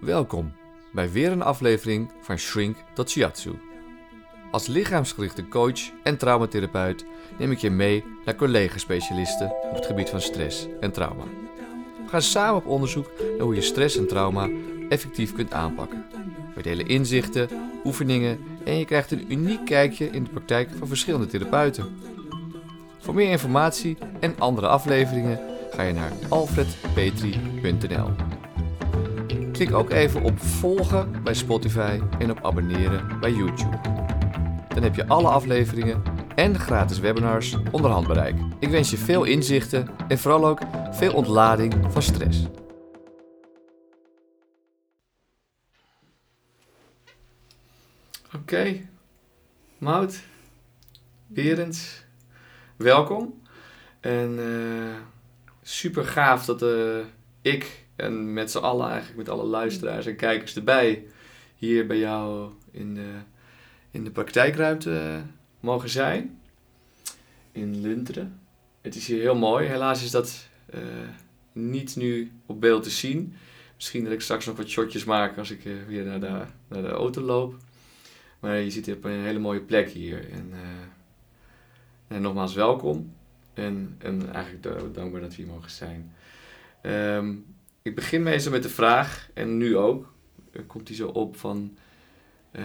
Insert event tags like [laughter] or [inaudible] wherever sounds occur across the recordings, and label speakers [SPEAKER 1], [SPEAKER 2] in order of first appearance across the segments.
[SPEAKER 1] Welkom bij weer een aflevering van Shrink tot Shiatsu. Als lichaamsgerichte coach en traumatherapeut neem ik je mee naar collega-specialisten op het gebied van stress en trauma. We gaan samen op onderzoek naar hoe je stress en trauma effectief kunt aanpakken. We delen inzichten, oefeningen en je krijgt een uniek kijkje in de praktijk van verschillende therapeuten. Voor meer informatie en andere afleveringen ga je naar alfredpetri.nl. Klik ook even op volgen bij Spotify en op abonneren bij YouTube. Dan heb je alle afleveringen en gratis webinars onder handbereik. Ik wens je veel inzichten en vooral ook veel ontlading van stress. Oké, Mout, Berends, welkom. En eh, super gaaf dat uh, ik en met z'n allen eigenlijk, met alle luisteraars en kijkers erbij, hier bij jou in de, in de praktijkruimte mogen zijn. In Lunteren. Het is hier heel mooi. Helaas is dat uh, niet nu op beeld te zien. Misschien dat ik straks nog wat shotjes maak als ik uh, weer naar de, naar de auto loop. Maar je zit op een hele mooie plek hier. En, en nogmaals welkom. En, en eigenlijk dankbaar dat we hier mogen zijn. Um, ik begin meestal met de vraag, en nu ook, komt die zo op van... Uh,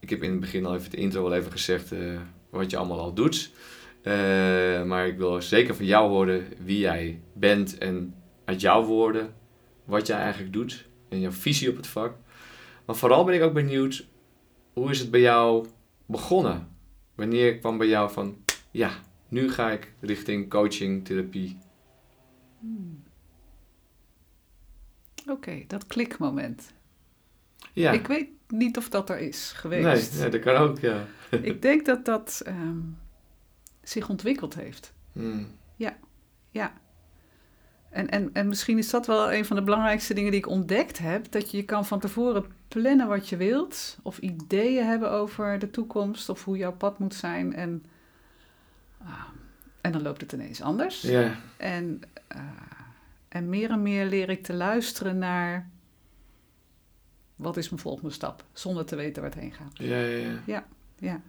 [SPEAKER 1] ik heb in het begin al even het intro al even gezegd uh, wat je allemaal al doet. Uh, maar ik wil zeker van jou horen wie jij bent en uit jouw woorden wat jij eigenlijk doet en jouw visie op het vak. Maar vooral ben ik ook benieuwd, hoe is het bij jou begonnen? Wanneer kwam bij jou van, ja, nu ga ik richting coaching, therapie?
[SPEAKER 2] Hmm. Oké, okay, dat klikmoment.
[SPEAKER 1] Ja.
[SPEAKER 2] Ik weet niet of dat er is geweest.
[SPEAKER 1] Nee, nee dat kan ook, ja. [laughs]
[SPEAKER 2] ik denk dat dat um, zich ontwikkeld heeft.
[SPEAKER 1] Hmm.
[SPEAKER 2] Ja, ja. En, en, en misschien is dat wel een van de belangrijkste dingen die ik ontdekt heb. Dat je, je kan van tevoren plannen wat je wilt. Of ideeën hebben over de toekomst. Of hoe jouw pad moet zijn. En, uh, en dan loopt het ineens anders.
[SPEAKER 1] Ja.
[SPEAKER 2] En, uh, en meer en meer leer ik te luisteren naar... Wat is mijn volgende stap? Zonder te weten waar het heen gaat.
[SPEAKER 1] Ja, ja, ja.
[SPEAKER 2] Ja, ja.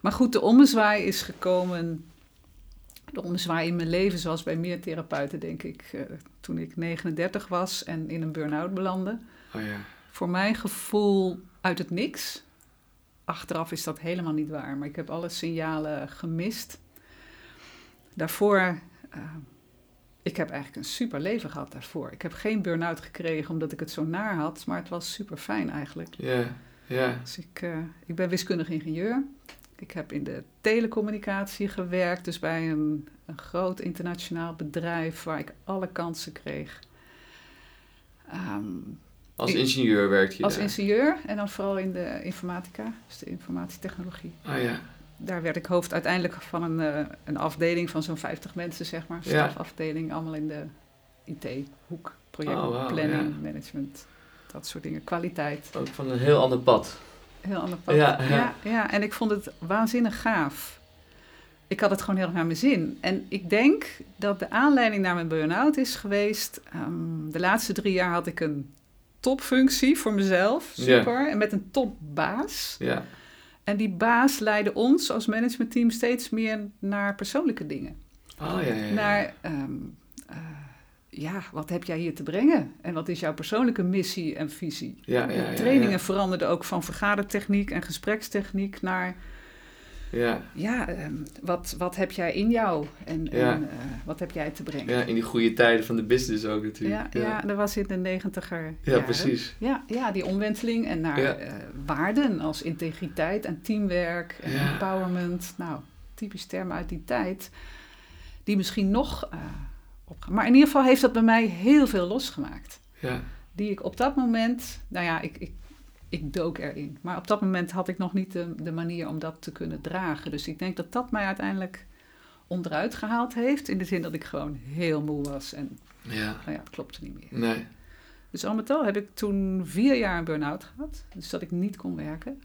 [SPEAKER 2] Maar goed, de ommezwaai is gekomen de ommezwaai in mijn leven, zoals bij meer therapeuten, denk ik, uh, toen ik 39 was en in een burn-out belandde.
[SPEAKER 1] Oh ja.
[SPEAKER 2] Voor mijn gevoel uit het niks. Achteraf is dat helemaal niet waar, maar ik heb alle signalen gemist. Daarvoor, uh, ik heb eigenlijk een super leven gehad daarvoor. Ik heb geen burn-out gekregen omdat ik het zo naar had, maar het was super fijn eigenlijk.
[SPEAKER 1] Ja, ja.
[SPEAKER 2] Dus ik, uh, ik ben wiskundig ingenieur. Ik heb in de telecommunicatie gewerkt, dus bij een, een groot internationaal bedrijf waar ik alle kansen kreeg. Um,
[SPEAKER 1] als ingenieur werkte je
[SPEAKER 2] Als
[SPEAKER 1] daar?
[SPEAKER 2] ingenieur en dan vooral in de informatica, dus de informatietechnologie.
[SPEAKER 1] Ah ja.
[SPEAKER 2] Daar werd ik hoofd uiteindelijk van een, uh, een afdeling van zo'n 50 mensen, zeg maar.
[SPEAKER 1] Ja.
[SPEAKER 2] Stafafdeling, allemaal in de IT-hoek. Projectplanning,
[SPEAKER 1] Oh, wow, ja.
[SPEAKER 2] management, dat soort dingen. Kwaliteit.
[SPEAKER 1] Ook van een heel ander pad.
[SPEAKER 2] Heel ander pad.
[SPEAKER 1] Ja, ja.
[SPEAKER 2] En ik vond het waanzinnig gaaf. Ik had het gewoon heel erg naar mijn zin. En ik denk dat de aanleiding naar mijn burn-out is geweest... Um, de laatste drie jaar had ik een topfunctie voor mezelf. Super. En met een topbaas.
[SPEAKER 1] Ja.
[SPEAKER 2] En die baas leidde ons als managementteam steeds meer naar persoonlijke dingen.
[SPEAKER 1] Oh ja, ja. ja.
[SPEAKER 2] Naar... Um, uh, ja, wat heb jij hier te brengen? En wat is jouw persoonlijke missie en visie?
[SPEAKER 1] Ja, ja,
[SPEAKER 2] de trainingen veranderden ook van vergadertechniek en gesprekstechniek naar...
[SPEAKER 1] Ja,
[SPEAKER 2] Ja, um, wat, wat heb jij in jou en,
[SPEAKER 1] Ja.
[SPEAKER 2] en uh, wat heb jij te brengen?
[SPEAKER 1] ja, in die goede tijden van de business ook
[SPEAKER 2] ja,
[SPEAKER 1] natuurlijk.
[SPEAKER 2] ja, dat was in de negentiger
[SPEAKER 1] Ja, precies.
[SPEAKER 2] Ja, ja, die omwenteling en naar
[SPEAKER 1] Ja.
[SPEAKER 2] uh, waarden als integriteit en teamwerk en
[SPEAKER 1] Ja.
[SPEAKER 2] empowerment. Nou, typisch termen uit die tijd. Die misschien nog uh, opgaan. Maar in ieder geval heeft dat bij mij heel veel losgemaakt.
[SPEAKER 1] Ja,
[SPEAKER 2] Die ik op dat moment, nou ja, ik, ik, ik dook erin. Maar op dat moment had ik nog niet de, de manier om dat te kunnen dragen. Dus ik denk dat dat mij uiteindelijk onderuit gehaald heeft. In de zin dat ik gewoon heel moe was en
[SPEAKER 1] ja.
[SPEAKER 2] nou ja, het klopte niet meer.
[SPEAKER 1] Nee.
[SPEAKER 2] Dus al met al heb ik toen vier jaar een burn-out gehad. Dus dat ik niet kon werken.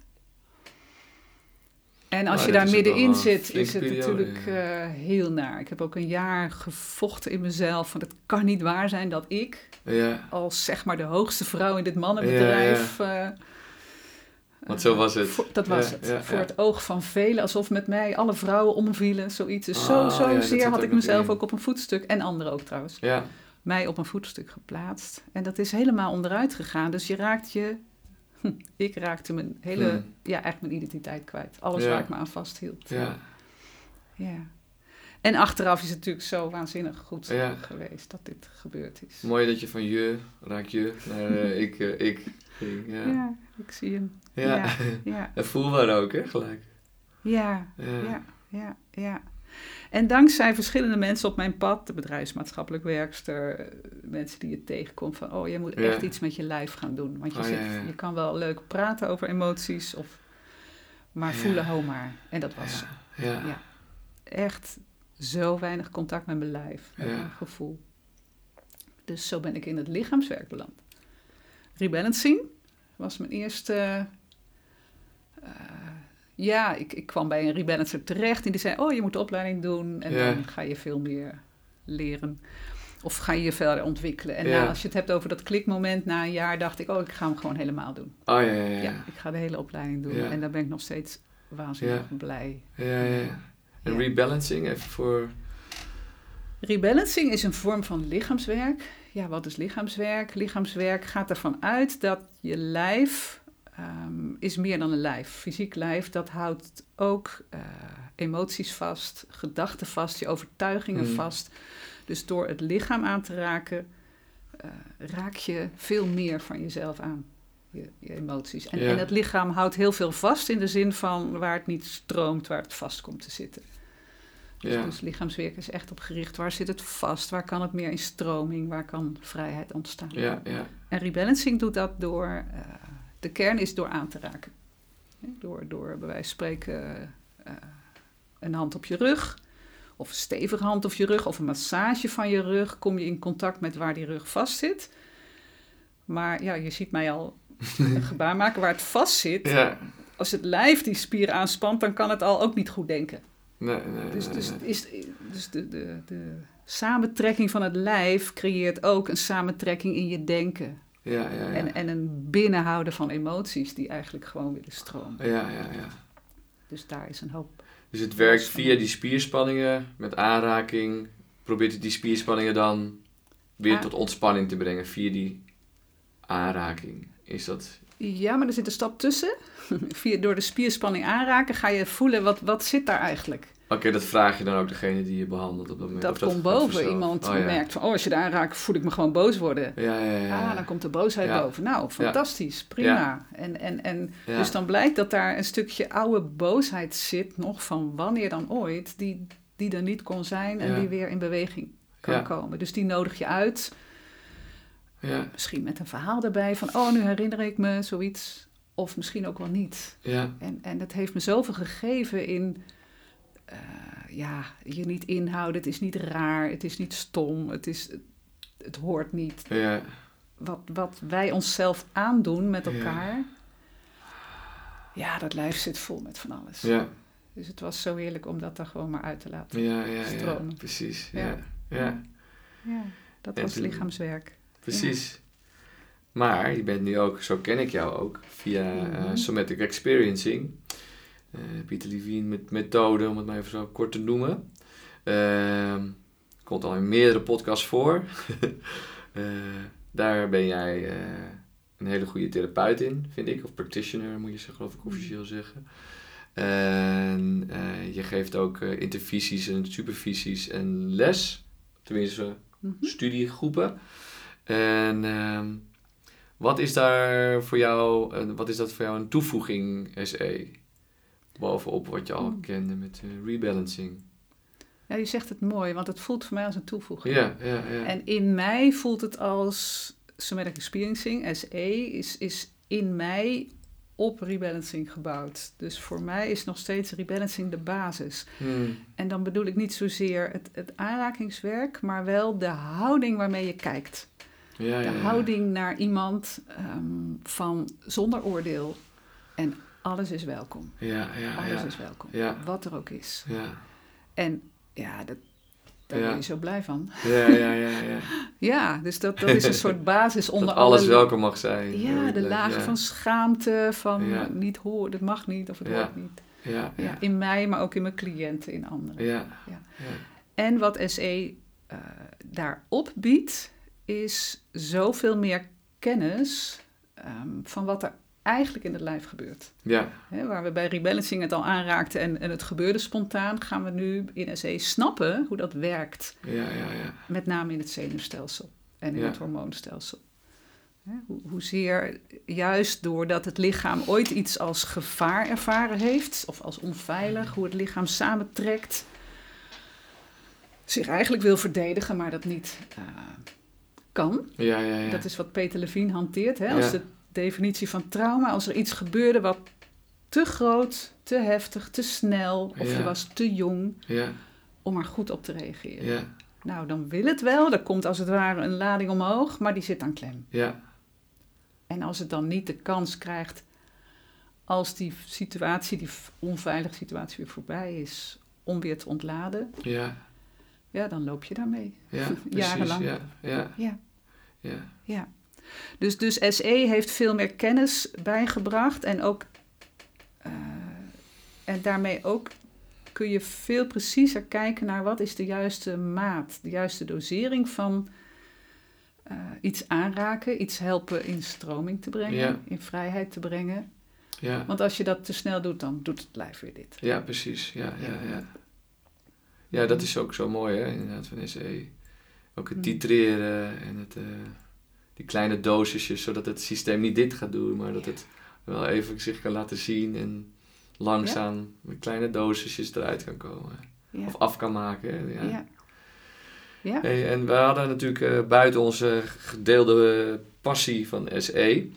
[SPEAKER 2] En als
[SPEAKER 1] Oh,
[SPEAKER 2] je daar middenin zit, is het
[SPEAKER 1] periode,
[SPEAKER 2] natuurlijk
[SPEAKER 1] ja.
[SPEAKER 2] eh, heel naar. Ik heb ook een jaar gevochten in mezelf. Van het kan niet waar zijn dat ik,
[SPEAKER 1] Ja,
[SPEAKER 2] als zeg maar de hoogste vrouw in dit mannenbedrijf. eh,
[SPEAKER 1] want zo was het.
[SPEAKER 2] voor- dat was
[SPEAKER 1] Ja,
[SPEAKER 2] het.
[SPEAKER 1] ja,
[SPEAKER 2] Voor het oog van velen, alsof met mij alle vrouwen omvielen, zoiets. Dus zo,
[SPEAKER 1] Ah,
[SPEAKER 2] zo zeer had ik mezelf
[SPEAKER 1] in.
[SPEAKER 2] ook op een voetstuk, en anderen ook trouwens,
[SPEAKER 1] Ja,
[SPEAKER 2] mij op een voetstuk geplaatst. En dat is helemaal onderuit gegaan. Dus je raakt je, ik raakte mijn hele,
[SPEAKER 1] Hmm.
[SPEAKER 2] ja, eigenlijk mijn identiteit kwijt. Alles waar ik me aan vasthield.
[SPEAKER 1] ja,
[SPEAKER 2] Ja. En achteraf is het natuurlijk zo waanzinnig goed
[SPEAKER 1] Ja.
[SPEAKER 2] geweest dat dit gebeurd is.
[SPEAKER 1] mooi dat je van je raak je naar eh, ik, eh, ik ging. Ja.
[SPEAKER 2] Ja.
[SPEAKER 1] Ja.
[SPEAKER 2] ik zie hem.
[SPEAKER 1] Ja.
[SPEAKER 2] Ja, [laughs] ja,
[SPEAKER 1] En voelbaar ook, hè, gelijk.
[SPEAKER 2] ja,
[SPEAKER 1] Ja.
[SPEAKER 2] ja, ja. En dankzij verschillende mensen op mijn pad, de bedrijfsmaatschappelijk werkster, eh, mensen die je tegenkomt van, oh, je moet echt iets met je lijf gaan doen. Want je,
[SPEAKER 1] Oh,
[SPEAKER 2] zit, je kan wel leuk praten over emoties, of, maar voelen hou maar. En dat was
[SPEAKER 1] Ja. Ja.
[SPEAKER 2] Echt zo weinig contact met mijn lijf, met
[SPEAKER 1] Ja.
[SPEAKER 2] mijn gevoel. Dus zo ben ik in het lichaamswerk beland. Rebalancing was mijn eerste. Ja, ik, ik kwam bij een rebalancer terecht en die zei: Oh, je moet de opleiding doen en
[SPEAKER 1] Ja.
[SPEAKER 2] dan ga je veel meer leren. Of ga je je verder ontwikkelen. En
[SPEAKER 1] Ja.
[SPEAKER 2] na, als je het hebt over dat klikmoment, na een jaar dacht ik: Oh, ik ga hem gewoon helemaal doen.
[SPEAKER 1] Oh, ja, ja, ja.
[SPEAKER 2] Ja, ik ga de hele opleiding doen. En daar ben ik nog steeds waanzinnig blij
[SPEAKER 1] ja, ja. En rebalancing, even voor...
[SPEAKER 2] Rebalancing is een vorm van lichaamswerk. Ja, wat is lichaamswerk? Lichaamswerk gaat ervan uit dat je lijf ehm, is meer dan een lijf. Fysiek lijf, dat houdt ook eh, emoties vast, gedachten vast, je overtuigingen
[SPEAKER 1] Hmm.
[SPEAKER 2] vast. Dus door het lichaam aan te raken, eh, raak je veel meer van jezelf aan. Je, je emoties. En,
[SPEAKER 1] Ja.
[SPEAKER 2] en het lichaam houdt heel veel vast in de zin van waar het niet stroomt, waar het vast komt te zitten.
[SPEAKER 1] Ja.
[SPEAKER 2] Dus lichaamswerk is echt op gericht. Waar zit het vast? Waar kan het meer in stroming? Waar kan vrijheid ontstaan?
[SPEAKER 1] Ja, ja.
[SPEAKER 2] En rebalancing doet dat door... eh, de kern is door aan te raken. Door, door bij wijze van spreken eh, een hand op je rug... of een stevige hand op je rug... of een massage van je rug... kom je in contact met waar die rug vast zit. Maar ja, je ziet mij al een [laughs] gebaar maken waar het vast zit.
[SPEAKER 1] Ja.
[SPEAKER 2] Als het lijf die spier aanspant... dan kan het al ook niet goed denken.
[SPEAKER 1] Nee, nee,
[SPEAKER 2] Dus, dus,
[SPEAKER 1] nee.
[SPEAKER 2] is, dus de, de, de samentrekking van het lijf creëert ook een samentrekking in je denken.
[SPEAKER 1] Ja, ja, ja.
[SPEAKER 2] En, en een binnenhouden van emoties die eigenlijk gewoon willen stromen.
[SPEAKER 1] Ja, ja, ja.
[SPEAKER 2] Dus daar is een hoop.
[SPEAKER 1] Dus het werkt via die spierspanningen, met aanraking. Probeert het die spierspanningen dan weer tot ontspanning te brengen via die aanraking. Is dat...
[SPEAKER 2] Ja, maar er zit een stap tussen. [laughs] Via, door de spierspanning aanraken ga je voelen wat, wat zit daar eigenlijk.
[SPEAKER 1] Oké, dat vraag je dan ook degene die je behandelt op dat moment.
[SPEAKER 2] Dat, komt boven. Iemand
[SPEAKER 1] Oh, ja.
[SPEAKER 2] merkt van, oh, als je daar aanraakt, voel ik me gewoon boos worden.
[SPEAKER 1] Ja, ja, ja.
[SPEAKER 2] Ah, dan komt de boosheid boven. Nou, fantastisch, prima. En, en, en. Dus dan blijkt dat daar een stukje oude boosheid zit, nog van wanneer dan ooit, die, die er niet kon zijn en die weer in beweging kan komen. Dus die nodig je uit, misschien met een verhaal erbij van, oh, nu herinner ik me zoiets. Of misschien ook wel niet.
[SPEAKER 1] ja,
[SPEAKER 2] En, en dat heeft me zoveel gegeven in, eh, ja, je niet inhouden. Het is niet raar, het is niet stom, het, is, het, het hoort niet.
[SPEAKER 1] ja.
[SPEAKER 2] Wat, wat wij onszelf aandoen met
[SPEAKER 1] Ja.
[SPEAKER 2] elkaar. Ja, dat lijf zit vol met van alles.
[SPEAKER 1] Ja,
[SPEAKER 2] Dus het was zo heerlijk om dat er gewoon maar uit te laten.
[SPEAKER 1] ja, ja, ja,
[SPEAKER 2] Stromen.
[SPEAKER 1] precies.
[SPEAKER 2] Ja.
[SPEAKER 1] Ja, ja,
[SPEAKER 2] Ja, dat
[SPEAKER 1] En
[SPEAKER 2] was
[SPEAKER 1] toen-
[SPEAKER 2] lichaamswerk.
[SPEAKER 1] precies. Maar je bent nu ook, zo ken ik jou ook, via
[SPEAKER 2] Mhm.
[SPEAKER 1] somatic experiencing. Eh, Pieter Levine met methode, om het maar even zo kort te noemen. Ehm, komt al in meerdere podcasts voor. [laughs] Eh, daar ben jij eh, een hele goede therapeut in, vind ik. Of practitioner moet je ze geloof ik officieel zeggen. En je geeft ook eh, intervisies en supervisies en les. Tenminste,
[SPEAKER 2] Mhm.
[SPEAKER 1] studiegroepen. En ehm, wat is daar voor jou, wat is dat voor jou een toevoeging SE? Bovenop wat je al
[SPEAKER 2] Hmm.
[SPEAKER 1] kende met eh, rebalancing.
[SPEAKER 2] Ja, je zegt het mooi, want het voelt voor mij als een toevoeging.
[SPEAKER 1] Ja, ja, ja.
[SPEAKER 2] En in mij voelt het als somatic experiencing, SE, is, is in mij op rebalancing gebouwd. Dus voor mij is nog steeds rebalancing de basis.
[SPEAKER 1] Hmm,
[SPEAKER 2] En dan bedoel ik niet zozeer het, het aanrakingswerk, maar wel de houding waarmee je kijkt.
[SPEAKER 1] ja, ja,
[SPEAKER 2] De
[SPEAKER 1] ja.
[SPEAKER 2] houding naar iemand ehm, van zonder oordeel. En alles is welkom.
[SPEAKER 1] Ja, ja,
[SPEAKER 2] Alles is welkom. Wat er ook is.
[SPEAKER 1] Ja,
[SPEAKER 2] En ja, dat, daar word je zo blij van.
[SPEAKER 1] ja, ja, ja. ja. [laughs]
[SPEAKER 2] Ja, dus dat, dat is een soort [laughs] basis onder
[SPEAKER 1] Dat alles
[SPEAKER 2] alle...
[SPEAKER 1] welkom mag zijn.
[SPEAKER 2] Ja, de lagen van schaamte, van niet horen, dit mag niet of het hoort niet.
[SPEAKER 1] Ja,
[SPEAKER 2] Ja, in mij, maar ook in mijn cliënten, in anderen.
[SPEAKER 1] Ja,
[SPEAKER 2] Ja. En wat SE eh, daarop biedt, is zoveel meer kennis ehm, van wat er eigenlijk in het lijf gebeurt.
[SPEAKER 1] Ja,
[SPEAKER 2] waar we bij rebalancing het al aanraakten en, en het gebeurde spontaan, gaan we nu in SE snappen hoe dat werkt.
[SPEAKER 1] ja, ja, ja.
[SPEAKER 2] Met name in het zenuwstelsel en in
[SPEAKER 1] Ja.
[SPEAKER 2] het hormoonstelsel. Hoe- Hoezeer juist doordat het lichaam ooit iets als gevaar ervaren heeft, of als onveilig, hoe het lichaam samentrekt, zich eigenlijk wil verdedigen, maar dat niet eh, kan.
[SPEAKER 1] Ja, ja, ja.
[SPEAKER 2] Dat is wat Peter Levine hanteert hè, als de definitie van trauma. Als er iets gebeurde wat te groot, te heftig, te snel, of
[SPEAKER 1] Ja.
[SPEAKER 2] je was te jong
[SPEAKER 1] Ja,
[SPEAKER 2] om er goed op te reageren.
[SPEAKER 1] ja,
[SPEAKER 2] Nou, dan wil het wel. Er komt als het ware een lading omhoog, maar die zit dan klem.
[SPEAKER 1] ja,
[SPEAKER 2] En als het dan niet de kans krijgt, als die situatie, die onveilige situatie weer voorbij is, om weer te ontladen,
[SPEAKER 1] ja,
[SPEAKER 2] ja, dan loop je daarmee.
[SPEAKER 1] ja, [laughs] precies.
[SPEAKER 2] Jarenlang.
[SPEAKER 1] Ja, ja,
[SPEAKER 2] Ja,
[SPEAKER 1] ja.
[SPEAKER 2] Dus, dus SE heeft veel meer kennis bijgebracht en ook, eh, en daarmee ook kun je veel preciezer kijken naar wat is de juiste maat, de juiste dosering van eh, iets aanraken, iets helpen in stroming te brengen,
[SPEAKER 1] Ja.
[SPEAKER 2] in vrijheid te brengen.
[SPEAKER 1] Ja,
[SPEAKER 2] Want als je dat te snel doet, dan doet het lijf weer dit.
[SPEAKER 1] ja, precies. Ja, ja, ja. Ja, dat is ook zo mooi, hè, inderdaad, van SE. Ook het
[SPEAKER 2] Mm.
[SPEAKER 1] titreren en het, eh, die kleine dosisjes, zodat het systeem niet dit gaat doen, maar dat het wel even zich kan laten zien en langzaam met kleine dosisjes eruit kan komen.
[SPEAKER 2] Ja.
[SPEAKER 1] Of af kan maken.
[SPEAKER 2] Ja.
[SPEAKER 1] Ja.
[SPEAKER 2] ja.
[SPEAKER 1] Hey, en we hadden natuurlijk eh, buiten onze gedeelde passie van SE,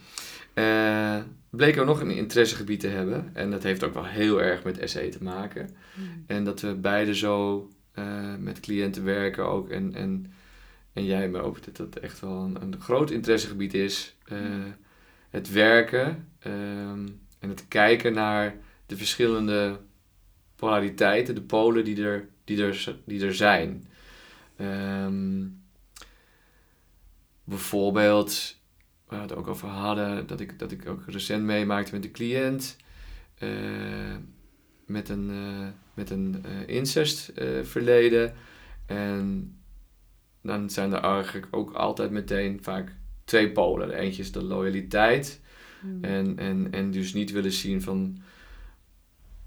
[SPEAKER 1] eh bleken we nog een interessegebied te hebben. En dat heeft ook wel heel erg met SE te maken.
[SPEAKER 2] Mm.
[SPEAKER 1] En dat we beide zo eh, met cliënten werken ook. En, en, en jij me ook, dat dat echt wel een, een groot interessegebied is. Eh, het werken ehm, en het kijken naar de verschillende polariteiten, de polen die er, die er, die er zijn. Ehm, bijvoorbeeld, waar we het ook over hadden, dat ik, dat ik ook recent meemaakte met een cliënt. eh, met een, eh, met een incestverleden. en dan zijn er eigenlijk ook altijd meteen vaak twee polen. Eentje is de loyaliteit.
[SPEAKER 2] Mm.
[SPEAKER 1] En, en, en dus niet willen zien van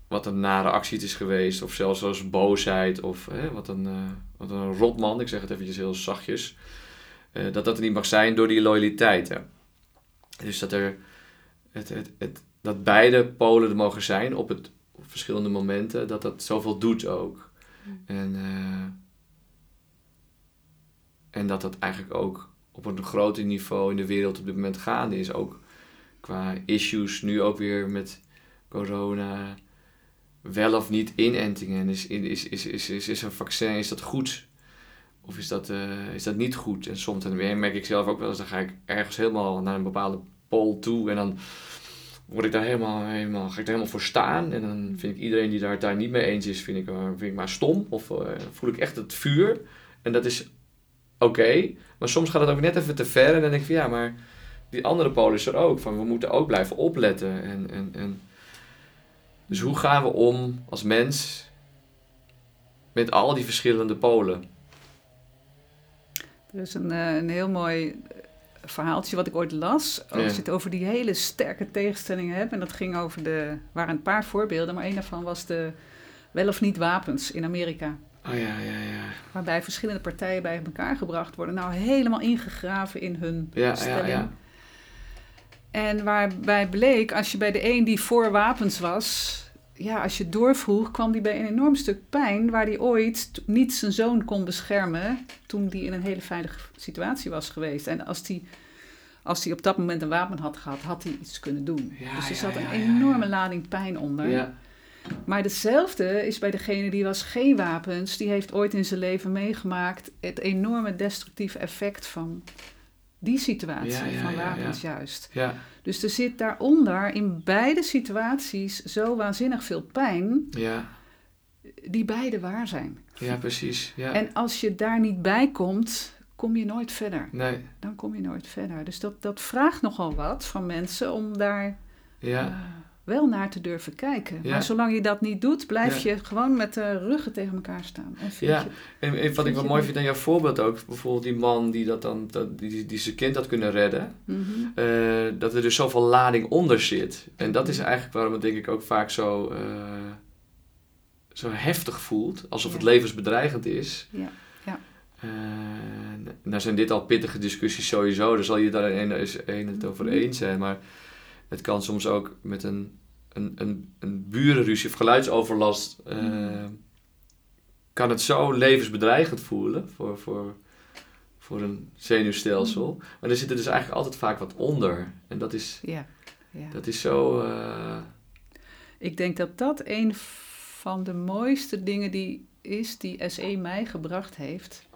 [SPEAKER 1] wat een nare actie het is geweest. Of zelfs als boosheid. Of hè, wat, een, eh, wat een rotman. Ik zeg het eventjes heel zachtjes. eh, dat dat er niet mag zijn door die loyaliteiten. Dus dat er het, het, het, dat beide polen er mogen zijn op, het, op verschillende momenten. Dat dat zoveel doet ook.
[SPEAKER 2] Mm.
[SPEAKER 1] En, eh, en dat dat eigenlijk ook op een groter niveau in de wereld op dit moment gaande is. Ook qua issues nu ook weer met corona. Wel of niet inentingen. Is, is, is, is, is, is een vaccin, is dat goed? Of is dat, eh, is dat niet goed? En soms dan merk ik zelf ook wel eens, dan ga ik ergens helemaal naar een bepaalde pol toe. En dan word ik daar helemaal, helemaal, ga ik daar helemaal voor staan. En dan vind ik iedereen die daar, daar niet mee eens is, vind ik, eh, vind ik maar stom. Of eh, voel ik echt het vuur. En dat is oké. Maar soms gaat het ook net even te ver. En dan denk ik van ja, maar die andere polen is er ook. Van we moeten ook blijven opletten. En, en, en. Dus hoe gaan we om als mens met al die verschillende polen?
[SPEAKER 2] Er is een, eh, een heel mooi eh, verhaaltje wat ik ooit las. Als je het over die hele sterke tegenstellingen hebt. En dat ging over de. waren een paar voorbeelden, maar een daarvan was de wel of niet wapens in Amerika.
[SPEAKER 1] Oh ja, ja, ja.
[SPEAKER 2] Waarbij verschillende partijen bij elkaar gebracht worden. Nou, helemaal ingegraven in hun
[SPEAKER 1] Ja, ja,
[SPEAKER 2] stelling.
[SPEAKER 1] ja.
[SPEAKER 2] En waarbij bleek, als je bij de een die voor wapens was, ja, als je doorvroeg, kwam die bij een enorm stuk pijn, waar hij ooit niet zijn zoon kon beschermen toen die in een hele veilige situatie was geweest. En als die, als die op dat moment een wapen had gehad, had hij iets kunnen doen.
[SPEAKER 1] Ja,
[SPEAKER 2] dus er
[SPEAKER 1] ja,
[SPEAKER 2] zat
[SPEAKER 1] ja,
[SPEAKER 2] een
[SPEAKER 1] ja, ja.
[SPEAKER 2] enorme lading pijn onder.
[SPEAKER 1] Ja,
[SPEAKER 2] Maar hetzelfde is bij degene die was geen wapens, die heeft ooit in zijn leven meegemaakt het enorme destructieve effect van die situatie
[SPEAKER 1] Ja, ja,
[SPEAKER 2] van
[SPEAKER 1] ja,
[SPEAKER 2] wapens juist.
[SPEAKER 1] Ja,
[SPEAKER 2] Dus er zit daaronder in beide situaties zo waanzinnig veel pijn,
[SPEAKER 1] ja,
[SPEAKER 2] die beide waar zijn.
[SPEAKER 1] ja, precies. Ja.
[SPEAKER 2] En als je daar niet bij komt, kom je nooit verder.
[SPEAKER 1] Nee,
[SPEAKER 2] Dan kom je nooit verder. Dus dat, dat vraagt nogal wat van mensen om daar
[SPEAKER 1] ja,
[SPEAKER 2] eh, wel naar te durven kijken.
[SPEAKER 1] Ja.
[SPEAKER 2] Maar zolang je dat niet doet, blijf
[SPEAKER 1] Ja.
[SPEAKER 2] je gewoon met de ruggen tegen elkaar staan. En
[SPEAKER 1] Ja.
[SPEAKER 2] je,
[SPEAKER 1] En, en wat ik wel mooi vind aan jouw voorbeeld ook, bijvoorbeeld die man die, dat dan, dat, die, die zijn kind had kunnen redden,
[SPEAKER 2] Mhm.
[SPEAKER 1] eh, dat er dus zoveel lading onder zit. En dat is eigenlijk waarom het denk ik ook vaak zo, eh, zo heftig voelt, alsof
[SPEAKER 2] Ja.
[SPEAKER 1] het levensbedreigend is.
[SPEAKER 2] Ja, ja.
[SPEAKER 1] Eh, nou zijn dit al pittige discussies sowieso, daar zal je daar een, een, een het over
[SPEAKER 2] Mhm.
[SPEAKER 1] eens zijn, maar het kan soms ook met een, een, een, een burenruzie of geluidsoverlast, eh,
[SPEAKER 2] Mhm.
[SPEAKER 1] kan het zo levensbedreigend voelen voor, voor, voor een zenuwstelsel.
[SPEAKER 2] Mhm.
[SPEAKER 1] Maar er zit er dus eigenlijk altijd vaak wat onder. En dat is,
[SPEAKER 2] ja, ja.
[SPEAKER 1] dat is zo... eh,
[SPEAKER 2] Ik denk dat dat een van de mooiste dingen die is die SE mij gebracht heeft.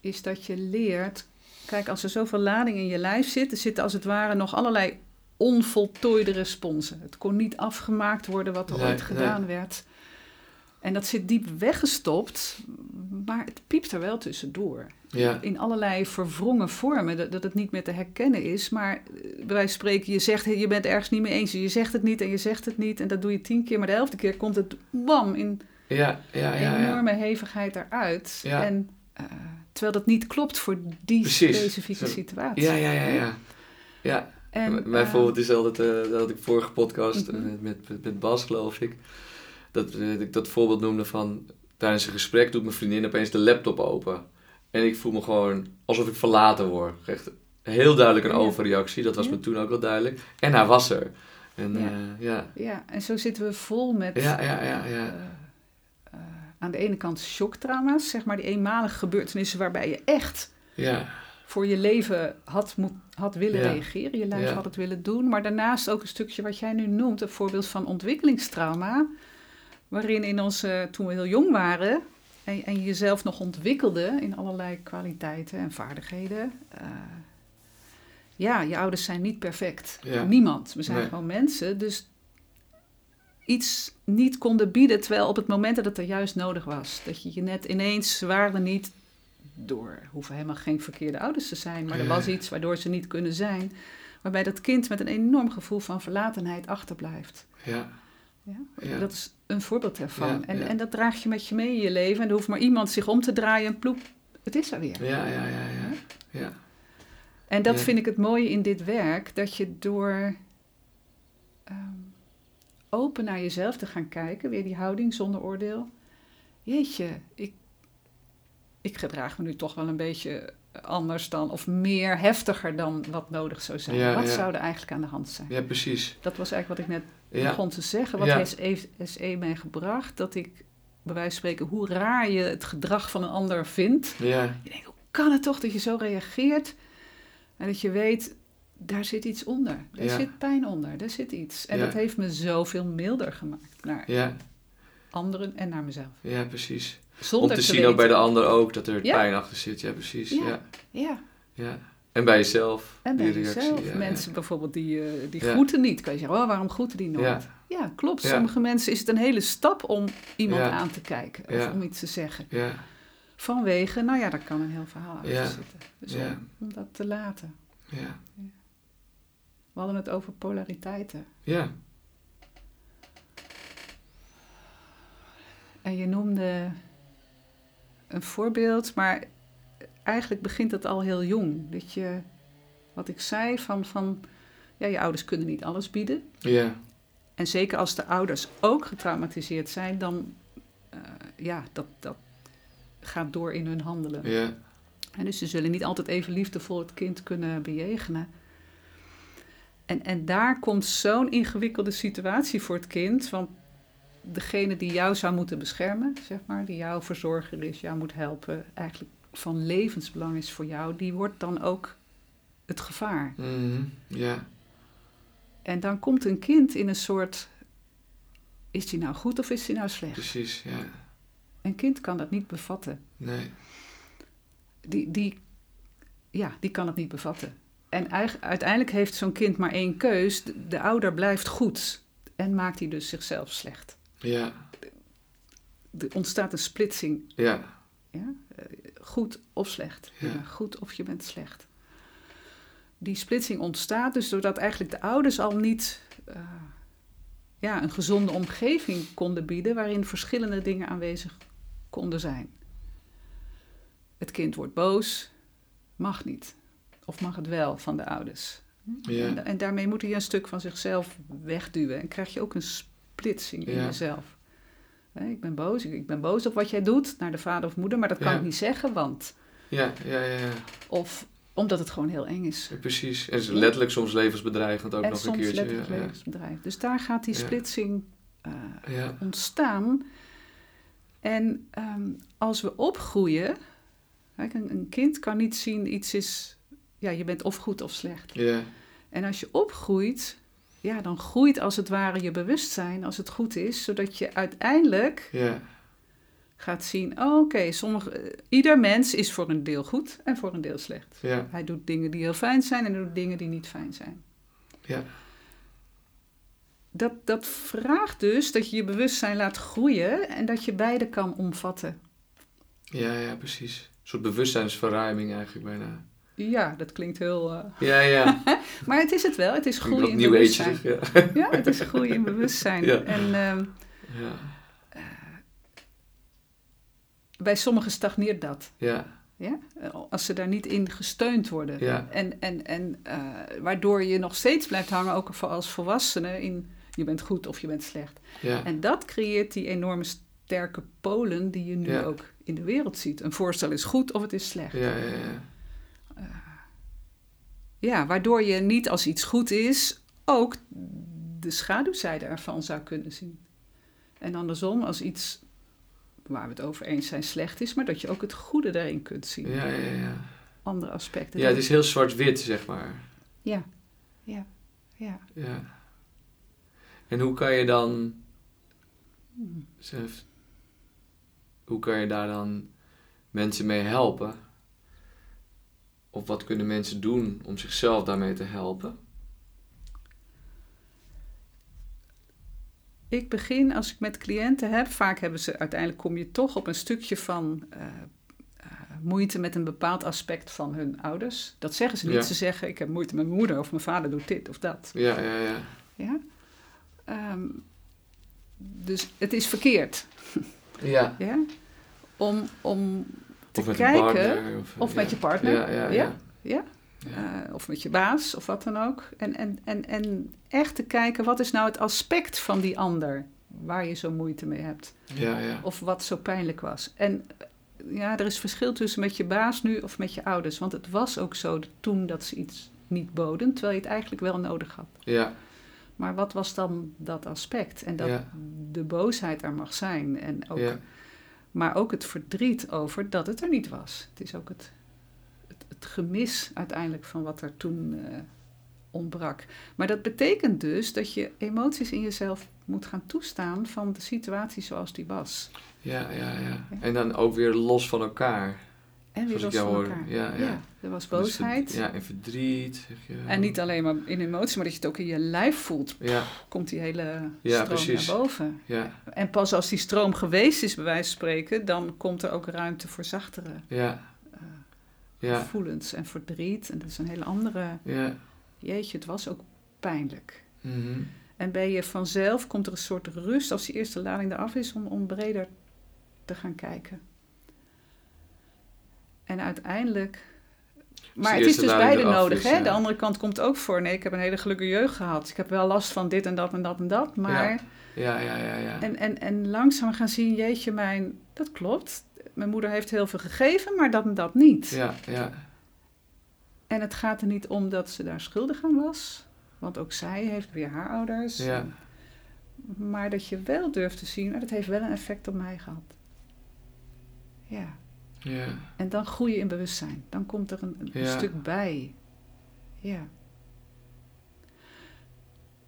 [SPEAKER 2] Is dat je leert. Kijk, als er zoveel lading in je lijf zit, er zitten als het ware nog allerlei onvoltooide responsen. Het kon niet afgemaakt worden wat er
[SPEAKER 1] Nee,
[SPEAKER 2] ooit gedaan werd. En dat zit diep weggestopt, maar het piept er wel tussendoor.
[SPEAKER 1] ja,
[SPEAKER 2] In allerlei verwrongen vormen, dat, dat het niet meer te herkennen is. Maar eh, bij wijze van spreken, je zegt, je bent ergens niet mee eens. Je zegt het niet en je zegt het niet. En dat doe je tien keer, maar de elfde keer komt het bam in
[SPEAKER 1] ja, ja, ja, ja.
[SPEAKER 2] enorme hevigheid eruit. En eh, terwijl dat niet klopt voor die
[SPEAKER 1] Precies.
[SPEAKER 2] specifieke situatie.
[SPEAKER 1] Ja, ja, ja, ja. ja.
[SPEAKER 2] En,
[SPEAKER 1] Mijn
[SPEAKER 2] eh,
[SPEAKER 1] voorbeeld is altijd, eh, dat ik vorige podcast eh,
[SPEAKER 2] Mhm.
[SPEAKER 1] met, met, Bas, geloof ik. Dat, dat ik dat voorbeeld noemde van tijdens een gesprek doet mijn vriendin opeens de laptop open. En ik voel me gewoon alsof ik verlaten word. Echt heel duidelijk een overreactie. Dat was
[SPEAKER 2] Ja.
[SPEAKER 1] me toen ook wel duidelijk. En hij was er. En
[SPEAKER 2] Ja.
[SPEAKER 1] ja, ja,
[SPEAKER 2] en zo zitten we vol met
[SPEAKER 1] ja, ja, ja. ja.
[SPEAKER 2] aan de ene kant shocktrauma's, zeg maar die eenmalige gebeurtenissen waarbij je echt
[SPEAKER 1] ja.
[SPEAKER 2] voor je leven had, moet, had willen
[SPEAKER 1] Ja.
[SPEAKER 2] reageren, je lijf
[SPEAKER 1] Ja.
[SPEAKER 2] had het willen doen. Maar daarnaast ook een stukje wat jij nu noemt, een voorbeeld van ontwikkelingstrauma. Waarin in onze, toen we heel jong waren en, en je jezelf nog ontwikkelde in allerlei kwaliteiten en vaardigheden. eh, ja, je ouders zijn niet perfect.
[SPEAKER 1] Ja.
[SPEAKER 2] Niemand. We zijn
[SPEAKER 1] Nee.
[SPEAKER 2] gewoon mensen. Dus iets niet konden bieden, terwijl op het moment dat het er juist nodig was. Dat je je net ineens, ze waren er niet door, hoeven helemaal geen verkeerde ouders te zijn, maar er was iets waardoor ze niet kunnen zijn. Waarbij dat kind met een enorm gevoel van verlatenheid achterblijft.
[SPEAKER 1] ja.
[SPEAKER 2] Ja? Dat is een voorbeeld ervan.
[SPEAKER 1] Ja,
[SPEAKER 2] en, en dat draag je met je mee in je leven. En er hoeft maar iemand zich om te draaien en ploep, het is er weer.
[SPEAKER 1] Ja, ja, ja, ja. ja.
[SPEAKER 2] En dat
[SPEAKER 1] Ja.
[SPEAKER 2] vind ik het mooie in dit werk, dat je door ehm, open naar jezelf te gaan kijken, weer die houding zonder oordeel. Jeetje, ik, ik gedraag me nu toch wel een beetje anders dan, of meer heftiger dan wat nodig zou zijn.
[SPEAKER 1] Ja,
[SPEAKER 2] wat
[SPEAKER 1] ja.
[SPEAKER 2] zou er eigenlijk aan de hand zijn?
[SPEAKER 1] Ja, precies.
[SPEAKER 2] Dat was eigenlijk wat ik net begon te zeggen. Wat heeft SE, SE mij gebracht? Dat ik, bij wijze van spreken, hoe raar je het gedrag van een ander vindt.
[SPEAKER 1] ja,
[SPEAKER 2] Je denkt, hoe kan het toch dat je zo reageert? En dat je weet, daar zit iets onder. Daar zit pijn onder. Daar zit iets. En dat heeft me zoveel milder gemaakt naar
[SPEAKER 1] ja,
[SPEAKER 2] anderen en naar mezelf.
[SPEAKER 1] ja, precies.
[SPEAKER 2] Zonder
[SPEAKER 1] Om te zien
[SPEAKER 2] weten.
[SPEAKER 1] ook bij de ander ook dat er
[SPEAKER 2] Ja.
[SPEAKER 1] pijn achter zit. Ja, precies.
[SPEAKER 2] Ja.
[SPEAKER 1] Ja.
[SPEAKER 2] Ja.
[SPEAKER 1] En bij jezelf.
[SPEAKER 2] en bij
[SPEAKER 1] die reactie.
[SPEAKER 2] jezelf. Mensen bijvoorbeeld die, eh, die groeten niet. Kan je zeggen, oh, waarom groeten die nooit?
[SPEAKER 1] Ja.
[SPEAKER 2] Klopt. Sommige mensen is het een hele stap om iemand aan te kijken. Of om iets te zeggen.
[SPEAKER 1] Ja,
[SPEAKER 2] Vanwege, nou ja, daar kan een heel verhaal achter zitten. Dus
[SPEAKER 1] Ja.
[SPEAKER 2] om, om dat te laten.
[SPEAKER 1] ja,
[SPEAKER 2] We hadden het over polariteiten.
[SPEAKER 1] ja,
[SPEAKER 2] En je noemde een voorbeeld, maar eigenlijk begint het al heel jong. Dat je, wat ik zei, van, van ja, je ouders kunnen niet alles bieden.
[SPEAKER 1] ja,
[SPEAKER 2] En zeker als de ouders ook getraumatiseerd zijn, dan eh, ja, dat, dat gaat door in hun handelen.
[SPEAKER 1] ja,
[SPEAKER 2] En dus ze zullen niet altijd even liefdevol het kind kunnen bejegenen. En, en daar komt zo'n ingewikkelde situatie voor het kind. Want degene die jou zou moeten beschermen, zeg maar, die jouw verzorger is, jou moet helpen, eigenlijk van levensbelang is voor jou, die wordt dan ook het gevaar.
[SPEAKER 1] mhm, ja,
[SPEAKER 2] En dan komt een kind in een soort. Is die nou goed of is die nou slecht?
[SPEAKER 1] precies. Ja,
[SPEAKER 2] Een kind kan dat niet bevatten.
[SPEAKER 1] nee,
[SPEAKER 2] Die, die ja, die kan het niet bevatten. En uiteindelijk heeft zo'n kind maar één keus. De, de ouder blijft goed en maakt hij dus zichzelf slecht.
[SPEAKER 1] Ja,
[SPEAKER 2] Er ontstaat een splitsing,
[SPEAKER 1] ja,
[SPEAKER 2] ja? eh, goed of slecht.
[SPEAKER 1] Ja.
[SPEAKER 2] Goed of je bent slecht. Die splitsing ontstaat dus doordat eigenlijk de ouders al niet eh, ja, een gezonde omgeving konden bieden waarin verschillende dingen aanwezig konden zijn. Het kind wordt boos, mag niet. Of mag het wel van de ouders.
[SPEAKER 1] ja,
[SPEAKER 2] En, en daarmee moet hij een stuk van zichzelf wegduwen. En krijg je ook een splitsing in
[SPEAKER 1] Ja.
[SPEAKER 2] jezelf. Hè, ik ben boos, ik, ben boos op wat jij doet naar de vader of moeder, maar dat kan ik niet zeggen, want.
[SPEAKER 1] ja, ja, ja.
[SPEAKER 2] Of omdat het gewoon heel eng is.
[SPEAKER 1] Precies. En het is letterlijk soms levensbedreigend ook
[SPEAKER 2] en
[SPEAKER 1] nog een keertje.
[SPEAKER 2] letterlijk
[SPEAKER 1] ja,
[SPEAKER 2] levensbedrijf. Dus daar gaat die splitsing eh,
[SPEAKER 1] Ja,
[SPEAKER 2] ontstaan. En ehm, als we opgroeien, kijk, een, een kind kan niet zien iets is, ja, je bent of goed of slecht.
[SPEAKER 1] ja,
[SPEAKER 2] En als je opgroeit, ja, dan groeit als het ware je bewustzijn als het goed is, zodat je uiteindelijk
[SPEAKER 1] ja,
[SPEAKER 2] gaat zien, oh, oké, sommige, eh, ieder mens is voor een deel goed en voor een deel slecht. Hij doet dingen die heel fijn zijn en hij doet dingen die niet fijn zijn.
[SPEAKER 1] ja,
[SPEAKER 2] Dat, dat vraagt dus dat je je bewustzijn laat groeien en dat je beide kan omvatten.
[SPEAKER 1] ja, ja, precies. Een soort bewustzijnsverruiming eigenlijk bijna.
[SPEAKER 2] Ja, dat klinkt heel. eh,
[SPEAKER 1] Ja, ja. [laughs]
[SPEAKER 2] Maar het is het wel. Het is groei in
[SPEAKER 1] nieuw
[SPEAKER 2] bewustzijn.
[SPEAKER 1] ja.
[SPEAKER 2] Ja, het is groei in [laughs] bewustzijn.
[SPEAKER 1] Ja.
[SPEAKER 2] En ehm,
[SPEAKER 1] Ja,
[SPEAKER 2] bij sommigen stagneert dat.
[SPEAKER 1] ja,
[SPEAKER 2] Ja? Als ze daar niet in gesteund worden.
[SPEAKER 1] Ja.
[SPEAKER 2] En, en, en eh, waardoor je nog steeds blijft hangen, ook als volwassene, in je bent goed of je bent slecht.
[SPEAKER 1] ja,
[SPEAKER 2] En dat creëert die enorme sterke polen die je nu ook in de wereld ziet. Een voorstel is goed of het is slecht.
[SPEAKER 1] ja, ja, ja.
[SPEAKER 2] Ja, waardoor je niet als iets goed is ook de schaduwzijde ervan zou kunnen zien. En andersom, als iets waar we het over eens zijn slecht is, maar dat je ook het goede daarin kunt zien.
[SPEAKER 1] Ja, ja, ja.
[SPEAKER 2] Andere aspecten.
[SPEAKER 1] Ja, het is heel zwart-wit, zeg maar.
[SPEAKER 2] ja, ja, ja.
[SPEAKER 1] Ja. En hoe kan je dan...
[SPEAKER 2] Hmm.
[SPEAKER 1] Hoe kan je daar dan mensen mee helpen? Of wat kunnen mensen doen om zichzelf daarmee te helpen?
[SPEAKER 2] Ik begin als ik met cliënten heb, vaak hebben ze uiteindelijk kom je toch op een stukje van eh, eh, moeite met een bepaald aspect van hun ouders. Dat zeggen ze niet.
[SPEAKER 1] Ja.
[SPEAKER 2] Ze zeggen ik heb moeite met mijn moeder of mijn vader doet dit of dat.
[SPEAKER 1] Ja, ja, ja.
[SPEAKER 2] Ja? Ehm, dus het is verkeerd.
[SPEAKER 1] Ja.
[SPEAKER 2] Ja? Om, om te
[SPEAKER 1] Of met
[SPEAKER 2] kijken,
[SPEAKER 1] partner. Of,
[SPEAKER 2] of
[SPEAKER 1] ja.
[SPEAKER 2] met je partner.
[SPEAKER 1] Ja, ja, ja.
[SPEAKER 2] Eh, of met je baas of wat dan ook. En, en, en, en echt te kijken, wat is nou het aspect van die ander waar je zo moeite mee hebt?
[SPEAKER 1] ja, ja.
[SPEAKER 2] Of wat zo pijnlijk was. En eh, ja, er is verschil tussen met je baas nu of met je ouders. Want het was ook zo toen dat ze iets niet boden, terwijl je het eigenlijk wel nodig had.
[SPEAKER 1] Ja,
[SPEAKER 2] Maar wat was dan dat aspect? En dat de boosheid er mag zijn. En ook,
[SPEAKER 1] ja,
[SPEAKER 2] Maar ook het verdriet over dat het er niet was. Het is ook het, het, het gemis uiteindelijk van wat er toen eh, ontbrak. Maar dat betekent dus dat je emoties in jezelf moet gaan toestaan van de situatie zoals die was.
[SPEAKER 1] ja, ja, ja. En dan ook weer los van elkaar.
[SPEAKER 2] En weer los van elkaar.
[SPEAKER 1] Ja, ja.
[SPEAKER 2] er was
[SPEAKER 1] Dus
[SPEAKER 2] boosheid.
[SPEAKER 1] Ja, en verdriet. Zeg je.
[SPEAKER 2] En niet alleen maar in emotie, maar dat je het ook in je lijf voelt.
[SPEAKER 1] Ja,
[SPEAKER 2] Komt die hele stroom
[SPEAKER 1] precies.
[SPEAKER 2] naar boven.
[SPEAKER 1] ja,
[SPEAKER 2] En pas als die stroom geweest is, bij wijze van spreken, dan komt er ook ruimte voor zachtere
[SPEAKER 1] ja. Ja,
[SPEAKER 2] gevoelens en verdriet. En dat is een hele andere.
[SPEAKER 1] ja.
[SPEAKER 2] Jeetje, het was ook pijnlijk.
[SPEAKER 1] Mhm.
[SPEAKER 2] En bij je vanzelf komt er een soort rust als die eerste lading eraf is om, om breder te gaan kijken. En uiteindelijk. Maar
[SPEAKER 1] de
[SPEAKER 2] het is dus beide nodig.
[SPEAKER 1] is,
[SPEAKER 2] hè?
[SPEAKER 1] ja.
[SPEAKER 2] De andere kant komt ook voor. Nee, ik heb een hele gelukkige jeugd gehad. Ik heb wel last van dit en dat en dat en dat. Maar.
[SPEAKER 1] Ja, ja, ja, ja.
[SPEAKER 2] En, en, en langzaam gaan zien, jeetje, mijn. Dat klopt. Mijn moeder heeft heel veel gegeven, maar dat en dat niet.
[SPEAKER 1] Ja, ja,
[SPEAKER 2] En het gaat er niet om dat ze daar schuldig aan was. Want ook zij heeft weer haar ouders.
[SPEAKER 1] ja.
[SPEAKER 2] Maar dat je wel durft te zien, oh, dat heeft wel een effect op mij gehad. Ja.
[SPEAKER 1] Ja.
[SPEAKER 2] En dan groei je in bewustzijn. Dan komt er een, een
[SPEAKER 1] Ja.
[SPEAKER 2] stuk bij. Ja.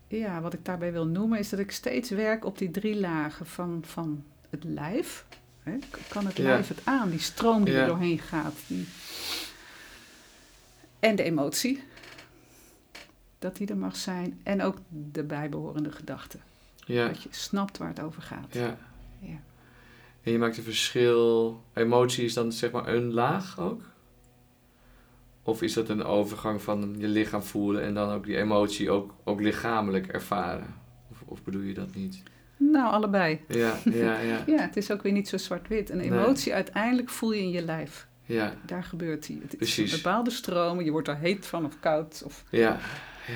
[SPEAKER 2] Ja, wat ik daarbij wil noemen is dat ik steeds werk op die drie lagen van, van het lijf. Hè? Kan het
[SPEAKER 1] Ja.
[SPEAKER 2] lijf het aan? Die stroom die er doorheen gaat. Die... En de emotie. Dat die er mag zijn. En ook de bijbehorende gedachten.
[SPEAKER 1] Ja,
[SPEAKER 2] Dat je snapt waar het over gaat.
[SPEAKER 1] ja. En je maakt een verschil. Emotie is dan zeg maar een laag ook? Of is dat een overgang van je lichaam voelen en dan ook die emotie ook, ook lichamelijk ervaren? Of, of bedoel je dat niet?
[SPEAKER 2] Nou, allebei.
[SPEAKER 1] Ja, ja, [laughs] ja.
[SPEAKER 2] Ja, het is ook weer niet zo zwart-wit. Een
[SPEAKER 1] Nee.
[SPEAKER 2] emotie uiteindelijk voel je in je lijf.
[SPEAKER 1] Ja,
[SPEAKER 2] Daar gebeurt die. Het is een bepaalde stromen. Je wordt er heet van of koud. Of,
[SPEAKER 1] ja,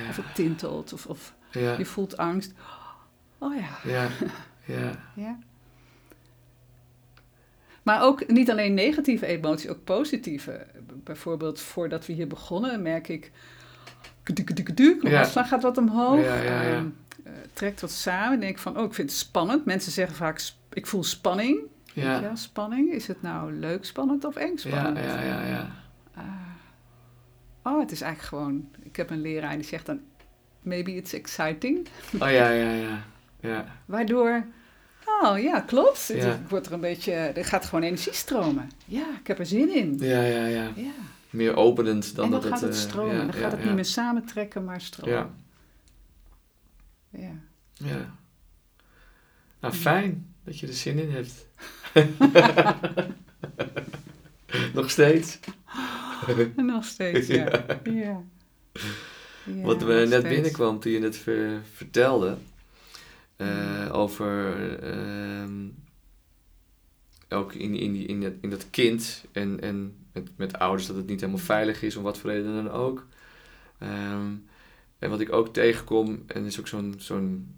[SPEAKER 2] of
[SPEAKER 1] ja,
[SPEAKER 2] het tintelt. Of, of
[SPEAKER 1] ja,
[SPEAKER 2] je voelt angst. Oh ja.
[SPEAKER 1] ja, [laughs] ja,
[SPEAKER 2] ja. Maar ook niet alleen negatieve emoties, ook positieve. Bijvoorbeeld voordat we hier begonnen merk ik... Mijn
[SPEAKER 1] Ja.
[SPEAKER 2] gaat wat omhoog.
[SPEAKER 1] Ja, ja, ja.
[SPEAKER 2] ehm, eh, trekt wat samen. denk ik van, oh, ik vind het spannend. Mensen zeggen vaak, ik voel spanning.
[SPEAKER 1] Ja,
[SPEAKER 2] spanning. Is het nou leuk spannend of eng
[SPEAKER 1] ja,
[SPEAKER 2] spannend?
[SPEAKER 1] ja, ja, ja.
[SPEAKER 2] Ah. oh, het is eigenlijk gewoon... Ik heb een leraar die zegt dan... Maybe it's exciting.
[SPEAKER 1] Oh ja, ja, ja, ja, [laughs]
[SPEAKER 2] Waardoor... Oh ja, klopt. Het,
[SPEAKER 1] Ja.
[SPEAKER 2] het wordt er een beetje... Er gaat gewoon energie stromen. Ja, ik heb er zin in.
[SPEAKER 1] ja, ja, ja.
[SPEAKER 2] Ja.
[SPEAKER 1] Meer openend dan
[SPEAKER 2] en dan
[SPEAKER 1] dat
[SPEAKER 2] gaat het
[SPEAKER 1] eh,
[SPEAKER 2] stromen.
[SPEAKER 1] ja,
[SPEAKER 2] dan gaat het niet meer samentrekken, maar stromen.
[SPEAKER 1] Ja,
[SPEAKER 2] Ja.
[SPEAKER 1] Nou, fijn dat je er zin in hebt. [laughs] Nog steeds.
[SPEAKER 2] En [laughs] nog steeds, ja. [laughs] ja.
[SPEAKER 1] Wat
[SPEAKER 2] nog
[SPEAKER 1] net
[SPEAKER 2] steeds.
[SPEAKER 1] binnenkwam toen je het ver- vertelde eh, over ehm, ook in, in, die, in, dat, in dat kind en, en met, met ouders dat het niet helemaal veilig is, om wat voor reden dan ook. Ehm, en wat ik ook tegenkom, en is ook zo'n zo'n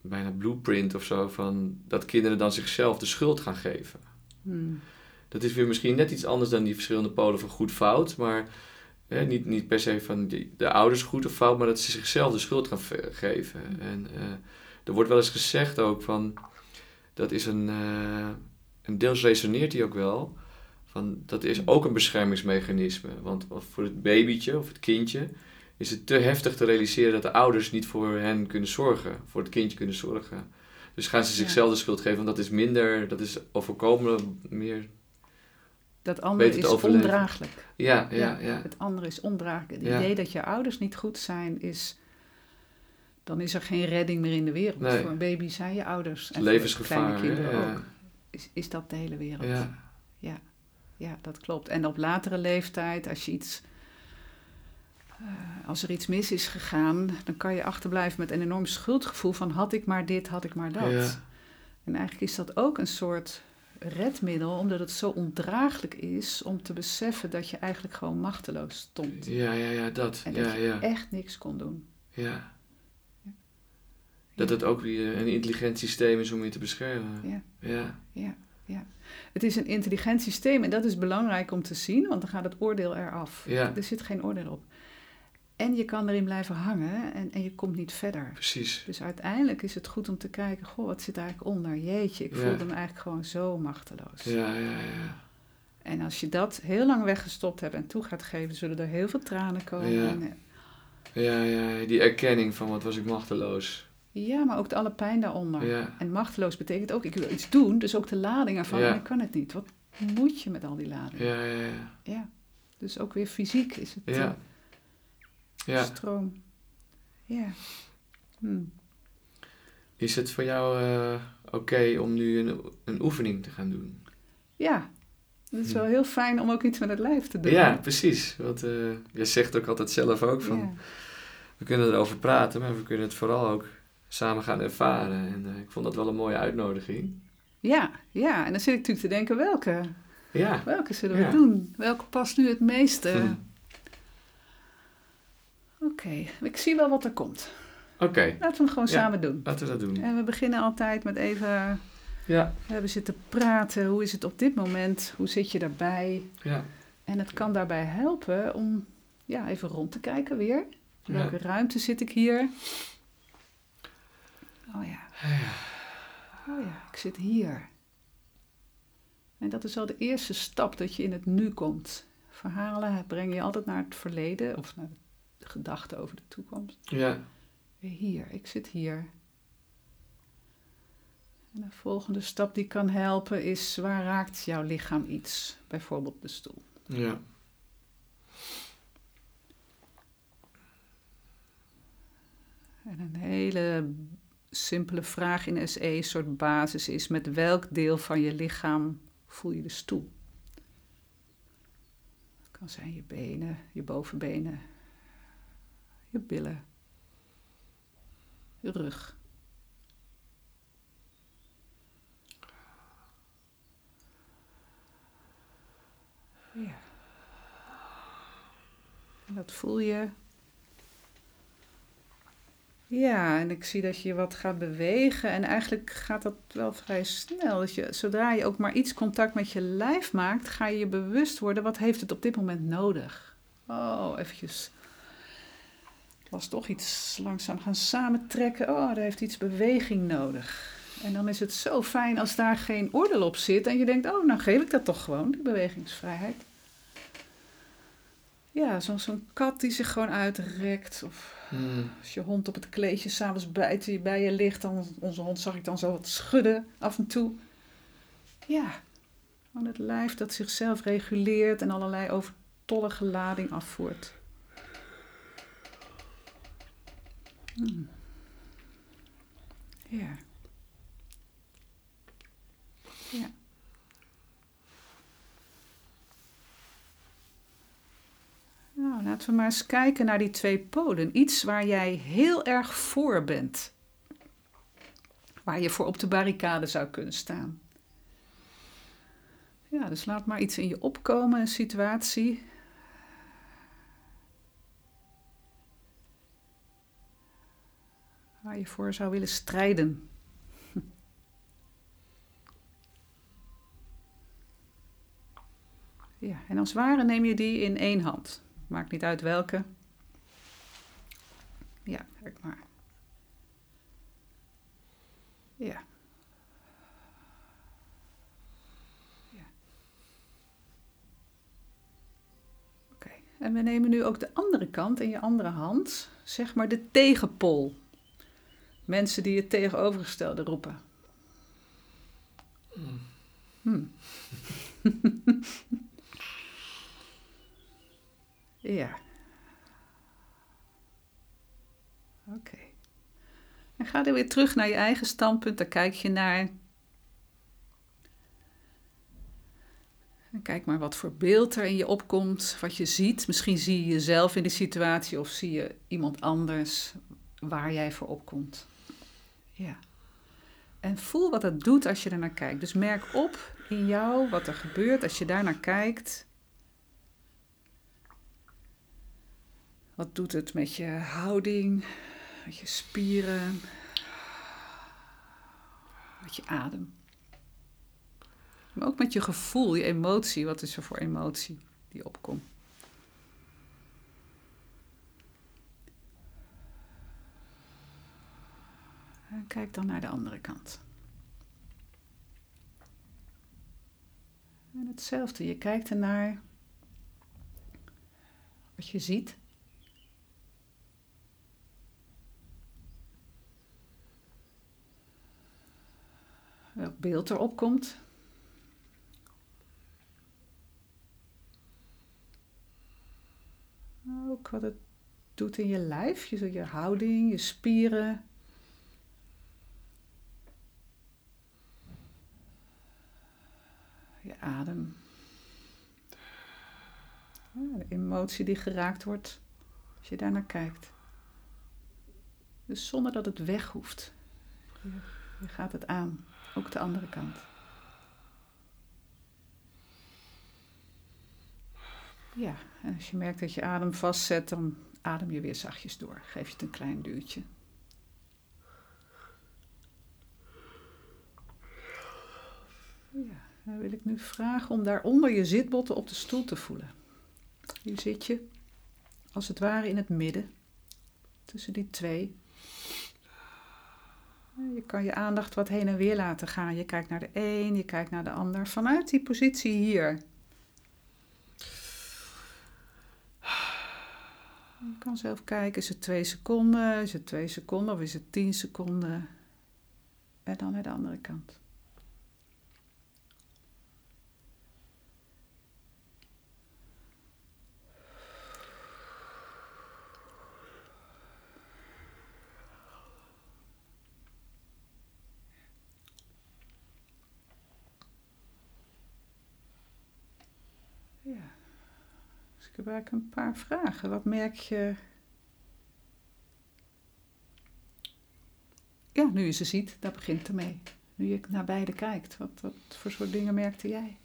[SPEAKER 1] bijna blueprint of zo, van dat kinderen dan zichzelf de schuld gaan geven.
[SPEAKER 2] Hmm.
[SPEAKER 1] Dat is weer misschien net iets anders dan die verschillende polen van goed-fout. Maar hè, niet, niet per se van die, de ouders goed of fout, maar dat ze zichzelf de schuld gaan ve- geven. En eh, er wordt wel eens gezegd ook van, dat is een, eh en deels resoneert die ook wel, van dat is ook een beschermingsmechanisme. Want voor het babytje of het kindje is het te heftig te realiseren dat de ouders niet voor hen kunnen zorgen, voor het kindje kunnen zorgen. Dus gaan ze zichzelf de schuld geven, want dat is minder, dat is overkomen meer
[SPEAKER 2] Dat andere is
[SPEAKER 1] overleven.
[SPEAKER 2] ondraaglijk.
[SPEAKER 1] Ja, ja, ja.
[SPEAKER 2] Het andere is ondraaglijk. Het
[SPEAKER 1] Ja.
[SPEAKER 2] idee dat je ouders niet goed zijn is... Dan is er geen redding meer in de wereld.
[SPEAKER 1] Nee.
[SPEAKER 2] Voor een baby zijn je ouders. En voor
[SPEAKER 1] Levensgevaar.
[SPEAKER 2] kleine kinderen ook. Is, is dat de hele wereld.
[SPEAKER 1] Ja,
[SPEAKER 2] Ja, dat klopt. En op latere leeftijd, als je iets. eh, als er iets mis is gegaan, dan kan je achterblijven met een enorm schuldgevoel van had ik maar dit, had ik maar dat.
[SPEAKER 1] Ja.
[SPEAKER 2] En eigenlijk is dat ook een soort redmiddel, omdat het zo ondraaglijk is om te beseffen dat je eigenlijk gewoon machteloos stond.
[SPEAKER 1] ja, ja, ja, dat.
[SPEAKER 2] En dat
[SPEAKER 1] Ja,
[SPEAKER 2] je
[SPEAKER 1] ja,
[SPEAKER 2] echt niks kon doen.
[SPEAKER 1] ja. Dat het ook weer een intelligent systeem is om je te beschermen.
[SPEAKER 2] Ja.
[SPEAKER 1] Ja,
[SPEAKER 2] Ja, ja. Het is een intelligent systeem en dat is belangrijk om te zien, want dan gaat het oordeel eraf.
[SPEAKER 1] Ja.
[SPEAKER 2] Er zit geen oordeel op. En je kan erin blijven hangen en, en je komt niet verder.
[SPEAKER 1] precies.
[SPEAKER 2] Dus uiteindelijk is het goed om te kijken, goh, wat zit er eigenlijk onder? Jeetje, ik
[SPEAKER 1] Ja.
[SPEAKER 2] voelde me eigenlijk gewoon zo machteloos.
[SPEAKER 1] Ja, ja, ja.
[SPEAKER 2] En als je dat heel lang weggestopt hebt en toe gaat geven, zullen er heel veel tranen komen.
[SPEAKER 1] Ja.
[SPEAKER 2] Eh,
[SPEAKER 1] Ja, ja, die erkenning van wat was ik machteloos.
[SPEAKER 2] ja, maar ook de alle pijn daaronder.
[SPEAKER 1] Ja,
[SPEAKER 2] En machteloos betekent ook, ik wil iets doen, dus ook de lading ervan,
[SPEAKER 1] Ja.
[SPEAKER 2] maar ik kan het niet. Wat moet je met al die lading?
[SPEAKER 1] ja, ja, ja.
[SPEAKER 2] Ja, dus ook weer fysiek is het
[SPEAKER 1] Ja. Ja.
[SPEAKER 2] stroom. Ja. Hm.
[SPEAKER 1] Is het voor jou eh, oké om nu een, een oefening te gaan doen?
[SPEAKER 2] Ja, het is wel heel fijn om ook iets met het lijf te doen.
[SPEAKER 1] Ja, precies. Want eh je zegt ook altijd zelf ook van...
[SPEAKER 2] Ja.
[SPEAKER 1] We kunnen erover praten, maar we kunnen het vooral ook samen gaan ervaren. En eh, ik vond dat wel een mooie uitnodiging.
[SPEAKER 2] Ja, ja, en dan zit ik natuurlijk te denken, welke,
[SPEAKER 1] Ja.
[SPEAKER 2] welke zullen
[SPEAKER 1] Ja.
[SPEAKER 2] we doen? Welke past nu het meeste?
[SPEAKER 1] Hm.
[SPEAKER 2] Oké, ik zie wel wat er komt.
[SPEAKER 1] Oké,
[SPEAKER 2] Laten we hem gewoon
[SPEAKER 1] Ja.
[SPEAKER 2] samen doen.
[SPEAKER 1] laten we dat doen.
[SPEAKER 2] En we beginnen altijd met even,
[SPEAKER 1] Ja,
[SPEAKER 2] we hebben zitten praten. Hoe is het op dit moment? Hoe zit je daarbij?
[SPEAKER 1] ja,
[SPEAKER 2] En het kan daarbij helpen om ja, even rond te kijken weer. In welke ruimte zit ik hier? Oh ja. Oh ja, ik zit hier. En dat is al de eerste stap dat je in het nu komt. Verhalen breng je altijd naar het verleden of naar de gedachten over de toekomst.
[SPEAKER 1] ja,
[SPEAKER 2] Weer hier, ik zit hier. En de volgende stap die kan helpen is waar raakt jouw lichaam iets? Bijvoorbeeld de stoel.
[SPEAKER 1] ja.
[SPEAKER 2] En een hele simpele vraag in SE, een soort basis is: met welk deel van je lichaam voel je de stoel? Het kan zijn je benen, je bovenbenen, je billen, je rug. Ja. En dat voel je. Ja, en ik zie dat je wat gaat bewegen. En eigenlijk gaat dat wel vrij snel. Dus je, zodra je ook maar iets contact met je lijf maakt, ga je je bewust worden. Wat heeft het op dit moment nodig? Oh, eventjes. Was toch iets langzaam gaan samentrekken. Oh, daar heeft iets beweging nodig. En dan is het zo fijn als daar geen oordeel op zit. En je denkt, oh, nou geef ik dat toch gewoon, die bewegingsvrijheid. Ja, zoals zo'n kat die zich gewoon uitrekt. Of
[SPEAKER 1] Hmm.
[SPEAKER 2] als je hond op het kleedje s'avonds bijt die bij je ligt. Dan, onze hond zag ik dan zo wat schudden af en toe. Ja, gewoon het lijf dat zichzelf reguleert en allerlei overtollige lading afvoert. Hmm. Ja. Ja. Nou, laten we maar eens kijken naar die twee polen. Iets waar jij heel erg voor bent. Waar je voor op de barricade zou kunnen staan. Ja, dus laat maar iets in je opkomen, een situatie. Waar je voor zou willen strijden. [laughs] Ja, en als ware neem je die in één hand. Maakt niet uit welke. Ja, kijk maar. Ja. Ja. Oké, en we nemen nu ook de andere kant in je andere hand, zeg maar de tegenpol. Mensen die het tegenovergestelde roepen. Hmm. [laughs] Ja. Oké. En ga dan weer terug naar je eigen standpunt. Daar kijk je naar. En kijk maar wat voor beeld er in je opkomt, wat je ziet. Misschien zie je jezelf in die situatie of zie je iemand anders waar jij voor opkomt. Ja. En voel wat het doet als je er naar kijkt. Dus merk op in jou wat er gebeurt als je daar naar kijkt. Wat doet het met je houding, met je spieren, met je adem? Maar ook met je gevoel, je emotie. Wat is er voor emotie die opkomt? Kijk dan naar de andere kant. En hetzelfde, je kijkt ernaar wat je ziet. welk beeld er opkomt. Ook wat het doet in je lijf, je houding, je spieren. Je adem. De emotie die geraakt wordt als je daarnaar kijkt. Dus zonder dat het weg hoeft. Je, je gaat het aan. Ook de andere kant. Ja, en als je merkt dat je adem vastzet, dan adem je weer zachtjes door. Geef je het een klein duwtje. Ja, dan wil ik nu vragen om daaronder je zitbotten op de stoel te voelen. Hier zit je, als het ware in het midden, tussen die twee. Je kan je aandacht wat heen en weer laten gaan. Je kijkt naar de een, je kijkt naar de ander. Vanuit die positie hier. Je kan zelf kijken, is het twee seconden, is het twee seconden of is het tien seconden? En dan naar de andere kant. Ja. Ik heb eigenlijk een paar vragen. Wat merk je? Ja, nu je ze ziet, daar begint het mee. Nu je naar beide kijkt, wat, wat voor soort dingen merkte jij?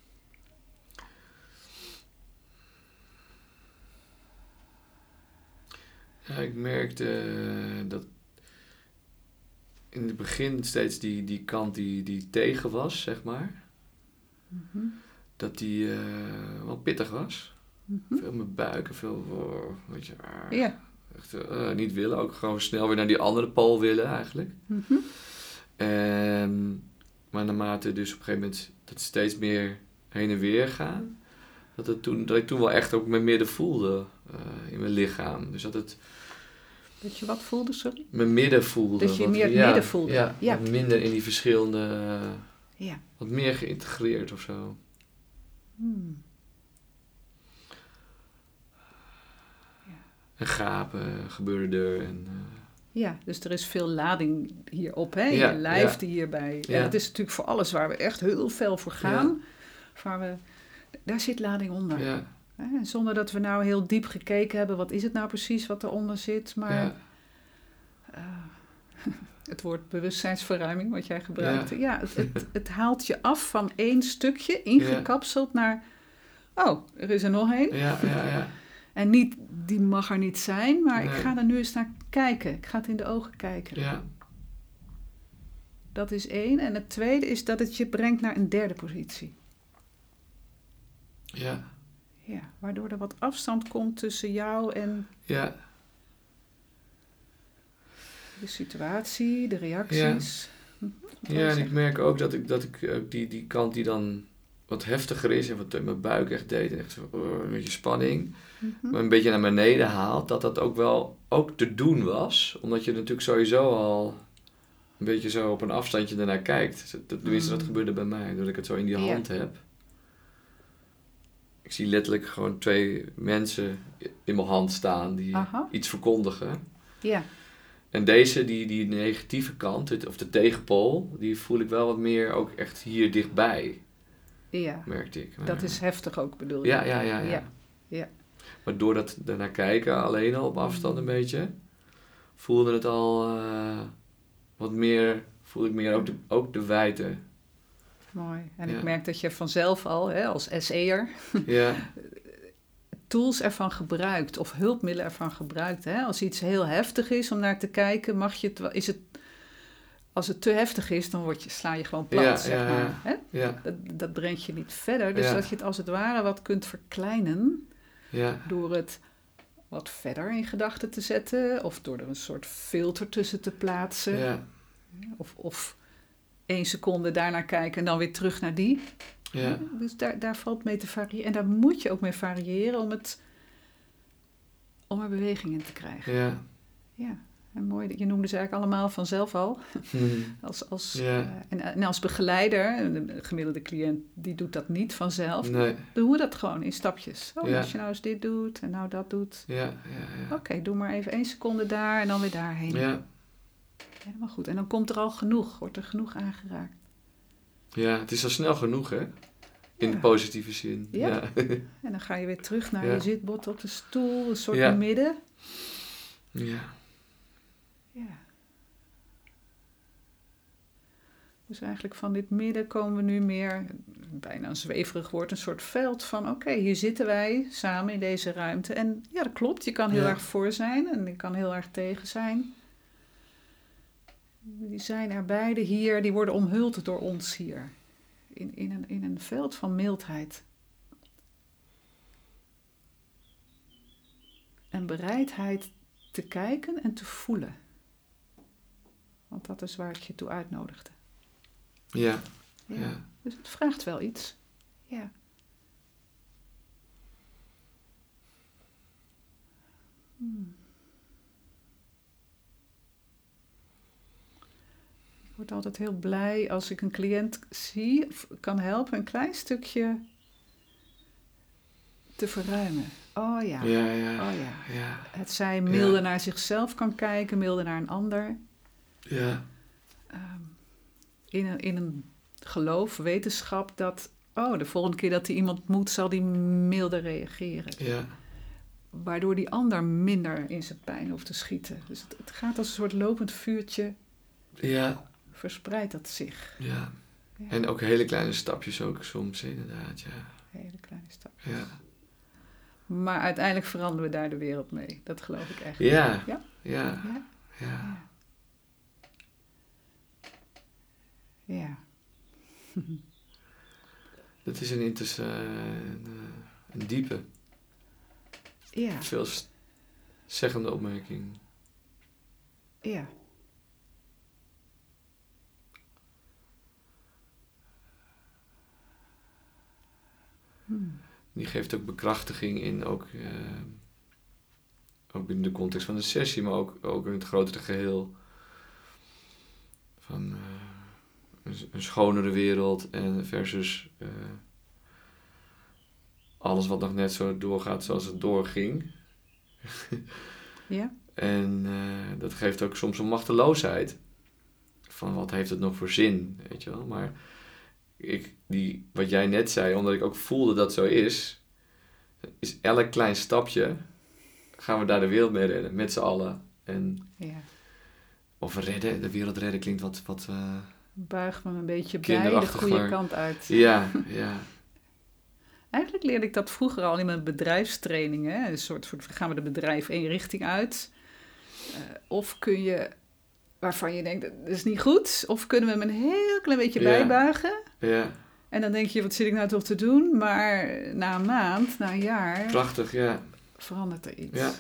[SPEAKER 1] Ja, ik merkte eh, dat in het begin steeds die, die kant die, die tegen was, zeg maar.
[SPEAKER 2] Mhm.
[SPEAKER 1] Dat die eh, wel pittig was.
[SPEAKER 2] Mhm.
[SPEAKER 1] Veel met buiken, veel, oh, weet je, ah,
[SPEAKER 2] Ja.
[SPEAKER 1] echt, eh, niet willen. Ook gewoon snel weer naar die andere pool willen eigenlijk.
[SPEAKER 2] Mhm.
[SPEAKER 1] En, maar naarmate dus op een gegeven moment dat steeds meer heen en weer gaan, dat, het toen, dat ik toen wel echt ook mijn midden voelde eh, in mijn lichaam. Dus dat het
[SPEAKER 2] Dat je wat voelde, sorry?
[SPEAKER 1] mijn midden voelde.
[SPEAKER 2] Dat je
[SPEAKER 1] wat-
[SPEAKER 2] meer het
[SPEAKER 1] ja,
[SPEAKER 2] midden voelde.
[SPEAKER 1] Ja,
[SPEAKER 2] Ja.
[SPEAKER 1] wat minder in die verschillende, eh,
[SPEAKER 2] Ja.
[SPEAKER 1] wat meer geïntegreerd of zo.
[SPEAKER 2] Hmm.
[SPEAKER 1] Gapen gebeurde er. En, eh,
[SPEAKER 2] Ja, dus er is veel lading hierop, hè?
[SPEAKER 1] Ja,
[SPEAKER 2] je lijf die hierbij.
[SPEAKER 1] Ja.
[SPEAKER 2] Het is natuurlijk voor alles waar we echt heel fel voor gaan. Waar we, daar zit lading onder.
[SPEAKER 1] ja?
[SPEAKER 2] En Zonder dat we nou heel diep gekeken hebben, wat is het nou precies wat eronder zit. Maar
[SPEAKER 1] ja,
[SPEAKER 2] eh, [laughs] het woord bewustzijnsverruiming, wat jij gebruikte. Ja, het, het, het haalt je af van één stukje, ingekapseld, naar... Oh, er is er nog één.
[SPEAKER 1] ja, ja, ja,
[SPEAKER 2] En niet, die mag er niet zijn, maar ik ga er nu eens naar kijken. Ik ga het in de ogen kijken.
[SPEAKER 1] ja,
[SPEAKER 2] Dat is één. En het tweede is dat het je brengt naar een derde positie.
[SPEAKER 1] ja,
[SPEAKER 2] Ja, waardoor er wat afstand komt tussen jou en
[SPEAKER 1] ja,
[SPEAKER 2] de situatie, de reacties. Wat wou
[SPEAKER 1] Ja, en ik merk ook dat ik, dat ik ook die, die kant die dan wat heftiger is en wat in mijn buik echt deed, en echt een beetje spanning,
[SPEAKER 2] Mhm.
[SPEAKER 1] maar een beetje naar beneden haalt, dat dat ook wel ook te doen was. Omdat je natuurlijk sowieso al een beetje zo op een afstandje ernaar kijkt. Dat, tenminste, dat
[SPEAKER 2] Mm.
[SPEAKER 1] gebeurde bij mij, doordat ik het zo in die
[SPEAKER 2] Ja.
[SPEAKER 1] hand heb. Ik zie letterlijk gewoon twee mensen in mijn hand staan die
[SPEAKER 2] Aha.
[SPEAKER 1] iets verkondigen.
[SPEAKER 2] Ja,
[SPEAKER 1] En deze, die, die negatieve kant, of de tegenpool, die voel ik wel wat meer ook echt hier dichtbij,
[SPEAKER 2] ja.
[SPEAKER 1] merkte ik.
[SPEAKER 2] Dat is heftig ook, bedoel je?
[SPEAKER 1] Ja, ja, ja, ja.
[SPEAKER 2] Ja.
[SPEAKER 1] Maar door dat ernaar kijken, alleen al op afstand een beetje, voelde het al eh, wat meer, voelde ik meer ook de, ook de wijte.
[SPEAKER 2] Mooi. En ik merk dat je vanzelf al, hè, als SE'er,
[SPEAKER 1] Ja, [laughs]
[SPEAKER 2] tools ervan gebruikt of hulpmiddelen ervan gebruikt. Hè? Als iets heel heftig is om naar te kijken, mag je het. Is het, als het te heftig is, dan word je, sla je gewoon plat,
[SPEAKER 1] Ja,
[SPEAKER 2] zeg
[SPEAKER 1] ja,
[SPEAKER 2] maar. Hè?
[SPEAKER 1] ja,
[SPEAKER 2] Dat, dat brengt je niet verder. Dus dat je het als het ware wat kunt verkleinen door het wat verder in gedachten te zetten of door er een soort filter tussen te plaatsen.
[SPEAKER 1] ja,
[SPEAKER 2] Of, of één seconde daarnaar kijken en dan weer terug naar die.
[SPEAKER 1] ja,
[SPEAKER 2] Dus daar, daar valt mee te variëren. En daar moet je ook mee variëren om, het, om er beweging in te krijgen.
[SPEAKER 1] ja.
[SPEAKER 2] En mooi. Je noemde ze eigenlijk allemaal vanzelf al.
[SPEAKER 1] Hm. [laughs]
[SPEAKER 2] Als, als,
[SPEAKER 1] Ja.
[SPEAKER 2] eh, en, en als begeleider, een gemiddelde cliënt, die doet dat niet vanzelf.
[SPEAKER 1] Nee,
[SPEAKER 2] Doe we dat gewoon in stapjes. Oh. Als je nou eens dit doet en nou dat doet.
[SPEAKER 1] ja.
[SPEAKER 2] Oké, doe maar even één seconde daar en dan weer daarheen.
[SPEAKER 1] Ja,
[SPEAKER 2] Helemaal goed. En dan komt er al genoeg, wordt er genoeg aangeraakt.
[SPEAKER 1] ja, het is al snel genoeg, hè? In
[SPEAKER 2] Ja.
[SPEAKER 1] positieve zin.
[SPEAKER 2] Ja.
[SPEAKER 1] Ja, [laughs]
[SPEAKER 2] En dan ga je weer terug naar je zitbot op de stoel, een soort midden.
[SPEAKER 1] ja.
[SPEAKER 2] Ja. Dus eigenlijk van dit midden komen we nu meer, bijna een zweverig woord, een soort veld van: oké, hier zitten wij samen in deze ruimte. En ja, dat klopt, je kan heel
[SPEAKER 1] Ja.
[SPEAKER 2] erg voor zijn en je kan heel erg tegen zijn. Die zijn er beide hier, die worden omhuld door ons hier. In, in, een, in een veld van mildheid. En bereidheid te kijken en te voelen. Want dat is waar ik je toe uitnodigde.
[SPEAKER 1] ja,
[SPEAKER 2] Ja.
[SPEAKER 1] ja.
[SPEAKER 2] Dus het vraagt wel iets. Ja. Hmm. Ik word altijd heel blij als ik een cliënt zie, of kan helpen, een klein stukje te verruimen. Oh ja,
[SPEAKER 1] Ja, ja,
[SPEAKER 2] oh ja.
[SPEAKER 1] ja,
[SPEAKER 2] Het zij milder naar zichzelf kan kijken, milder naar een ander.
[SPEAKER 1] Ja,
[SPEAKER 2] Ehm, in, een, in een geloof, wetenschap dat oh, de volgende keer dat hij iemand moet, zal die milder reageren.
[SPEAKER 1] Ja.
[SPEAKER 2] Waardoor die ander minder in zijn pijn hoeft te schieten. Dus het, het gaat als een soort lopend vuurtje,
[SPEAKER 1] Ja.
[SPEAKER 2] verspreidt dat zich.
[SPEAKER 1] Ja.
[SPEAKER 2] Ja,
[SPEAKER 1] En ook hele kleine stapjes ook soms, inderdaad. Ja.
[SPEAKER 2] hele kleine stap.
[SPEAKER 1] Ja.
[SPEAKER 2] Maar uiteindelijk veranderen we daar de wereld mee. Dat geloof ik echt.
[SPEAKER 1] Ja.
[SPEAKER 2] Ja.
[SPEAKER 1] Ja.
[SPEAKER 2] Ja.
[SPEAKER 1] Ja.
[SPEAKER 2] Ja. [laughs]
[SPEAKER 1] Dat is een interessante, een, eh, een diepe,
[SPEAKER 2] Ja.
[SPEAKER 1] veel zeggende opmerking.
[SPEAKER 2] Ja. Hmm.
[SPEAKER 1] Die geeft ook bekrachtiging in, ook, eh, ook binnen de context van de sessie, maar ook, ook in het grotere geheel. Van eh, een, schonere wereld en versus eh, alles wat nog net zo doorgaat zoals het doorging. [laughs]
[SPEAKER 2] Ja.
[SPEAKER 1] En eh, dat geeft ook soms een machteloosheid. Van wat heeft het nog voor zin, weet je wel. Maar ik, die, wat jij net zei, omdat ik ook voelde dat zo is, is elk klein stapje, gaan we daar de wereld mee redden, met z'n allen. En,
[SPEAKER 2] Ja.
[SPEAKER 1] of redden, de wereld redden klinkt wat, wat eh,
[SPEAKER 2] Buig me een beetje bij de goede
[SPEAKER 1] maar-
[SPEAKER 2] kant uit.
[SPEAKER 1] ja, ja,
[SPEAKER 2] Eigenlijk leerde ik dat vroeger al in mijn bedrijfstrainingen. Een soort, soort gaan we de bedrijf één richting uit? Eh, of kun je, waarvan je denkt, dat is niet goed. Of kunnen we hem een heel klein beetje
[SPEAKER 1] Ja.
[SPEAKER 2] bijbuigen?
[SPEAKER 1] ja,
[SPEAKER 2] En dan denk je, wat zit ik nou toch te doen? Maar na een maand, na een jaar,
[SPEAKER 1] prachtig, ja,
[SPEAKER 2] verandert er iets.
[SPEAKER 1] ja,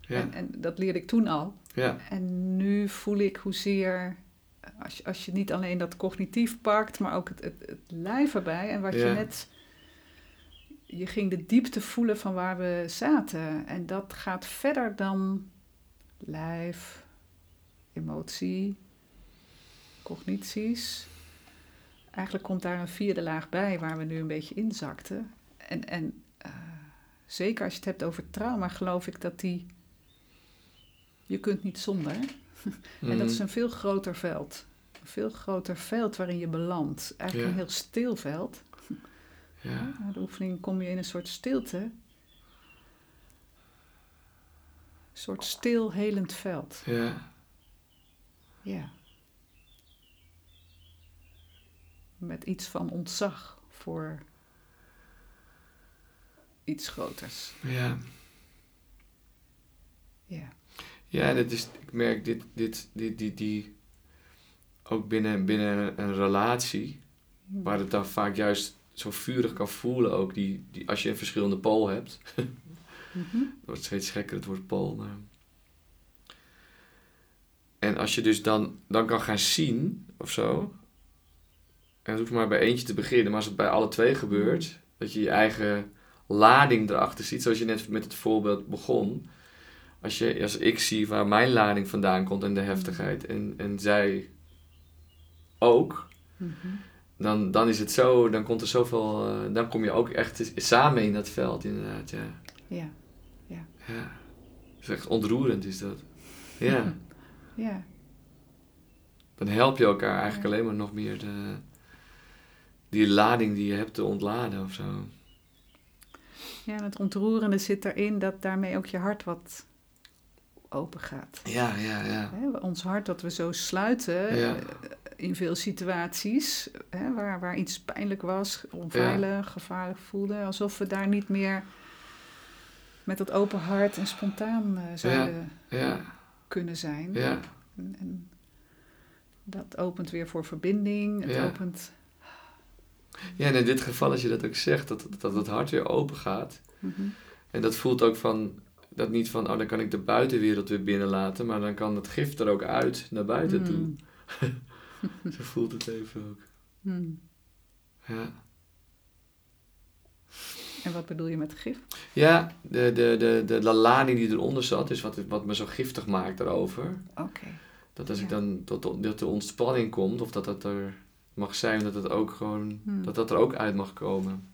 [SPEAKER 1] ja,
[SPEAKER 2] En, en dat leerde ik toen al.
[SPEAKER 1] ja,
[SPEAKER 2] En nu voel ik hoezeer, als je, als je niet alleen dat cognitief pakt, maar ook het, het, het lijf erbij. En wat je net, je ging de diepte voelen van waar we zaten. En dat gaat verder dan lijf, emotie, cognities. Eigenlijk komt daar een vierde laag bij waar we nu een beetje inzakten. En, en eh, zeker als je het hebt over trauma, geloof ik dat die. Je kunt niet zonder. En dat is
[SPEAKER 1] Mhm.
[SPEAKER 2] een veel groter veld. Een veel groter veld waarin je belandt. Eigenlijk
[SPEAKER 1] Ja.
[SPEAKER 2] een heel stil veld.
[SPEAKER 1] ja,
[SPEAKER 2] Na de oefening kom je in een soort stilte. Een soort stil, helend veld.
[SPEAKER 1] ja,
[SPEAKER 2] Ja. Met iets van ontzag voor iets groters.
[SPEAKER 1] ja.
[SPEAKER 2] Ja.
[SPEAKER 1] Ja, het is, ik merk dit, dit, dit, die, die, ook binnen, binnen een, relatie, waar het dan vaak juist zo vurig kan voelen ook, die, die, als je een verschillende pool hebt. [laughs]
[SPEAKER 2] Mhm.
[SPEAKER 1] Het wordt steeds gekker het woord pool, maar... En als je dus dan, dan kan gaan zien, of zo, en het hoeft maar bij eentje te beginnen, maar als het bij alle twee gebeurt, dat je je eigen lading erachter ziet, zoals je net met het voorbeeld begon. Als, je, als ik zie waar mijn lading vandaan komt en de heftigheid, en, en zij ook,
[SPEAKER 2] Mhm.
[SPEAKER 1] dan, dan is het zo, dan komt er zoveel, eh, dan kom je ook echt samen in dat veld, inderdaad, ja.
[SPEAKER 2] Ja.
[SPEAKER 1] Ja, dat is echt ontroerend is dat. Ja, [laughs]
[SPEAKER 2] Ja.
[SPEAKER 1] dan help je elkaar eigenlijk alleen maar nog meer de, die lading die je hebt te ontladen of zo.
[SPEAKER 2] Ja, en het ontroerende zit erin dat daarmee ook je hart wat open gaat.
[SPEAKER 1] Ja, ja, ja.
[SPEAKER 2] Hè, ons hart dat we zo sluiten
[SPEAKER 1] Ja.
[SPEAKER 2] eh, in veel situaties hè, waar, waar iets pijnlijk was, onveilig, gevaarlijk voelde, alsof we daar niet meer met dat open hart en spontaan eh, zouden
[SPEAKER 1] Ja,
[SPEAKER 2] kunnen zijn.
[SPEAKER 1] ja,
[SPEAKER 2] En, en dat opent weer voor verbinding. Het
[SPEAKER 1] Ja.
[SPEAKER 2] opent.
[SPEAKER 1] ja. En in dit geval, als je dat ook zegt, dat, dat het hart weer open gaat.
[SPEAKER 2] Mhm.
[SPEAKER 1] En dat voelt ook van, dat niet van, oh dan kan ik de buitenwereld weer binnenlaten, maar dan kan het gif er ook uit, naar buiten toe.
[SPEAKER 2] Mm. [laughs]
[SPEAKER 1] Zo voelt het even ook.
[SPEAKER 2] Mm.
[SPEAKER 1] Ja.
[SPEAKER 2] En wat bedoel je met gif?
[SPEAKER 1] Ja, de, de, de, de, lading die eronder zat, is wat, wat me zo giftig maakt daarover.
[SPEAKER 2] Oké.
[SPEAKER 1] Dat als ik dan tot, dat de ontspanning komt, of dat dat er mag zijn, dat het ook gewoon,
[SPEAKER 2] Hmm.
[SPEAKER 1] dat dat er ook uit mag komen.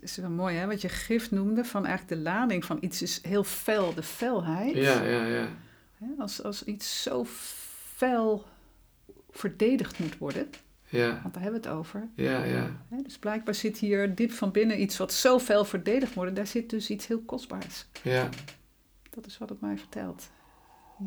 [SPEAKER 2] Het is wel mooi, hè? Wat je gif noemde, van eigenlijk de lading van iets is heel fel, de felheid.
[SPEAKER 1] Ja, ja, ja.
[SPEAKER 2] Als, als iets zo fel verdedigd moet worden,
[SPEAKER 1] Ja.
[SPEAKER 2] Want daar hebben we het over.
[SPEAKER 1] Ja, ja.
[SPEAKER 2] Dus blijkbaar zit hier diep van binnen iets wat zo fel verdedigd wordt. Daar zit dus iets heel kostbaars.
[SPEAKER 1] Ja.
[SPEAKER 2] Dat is wat het mij vertelt. Hm.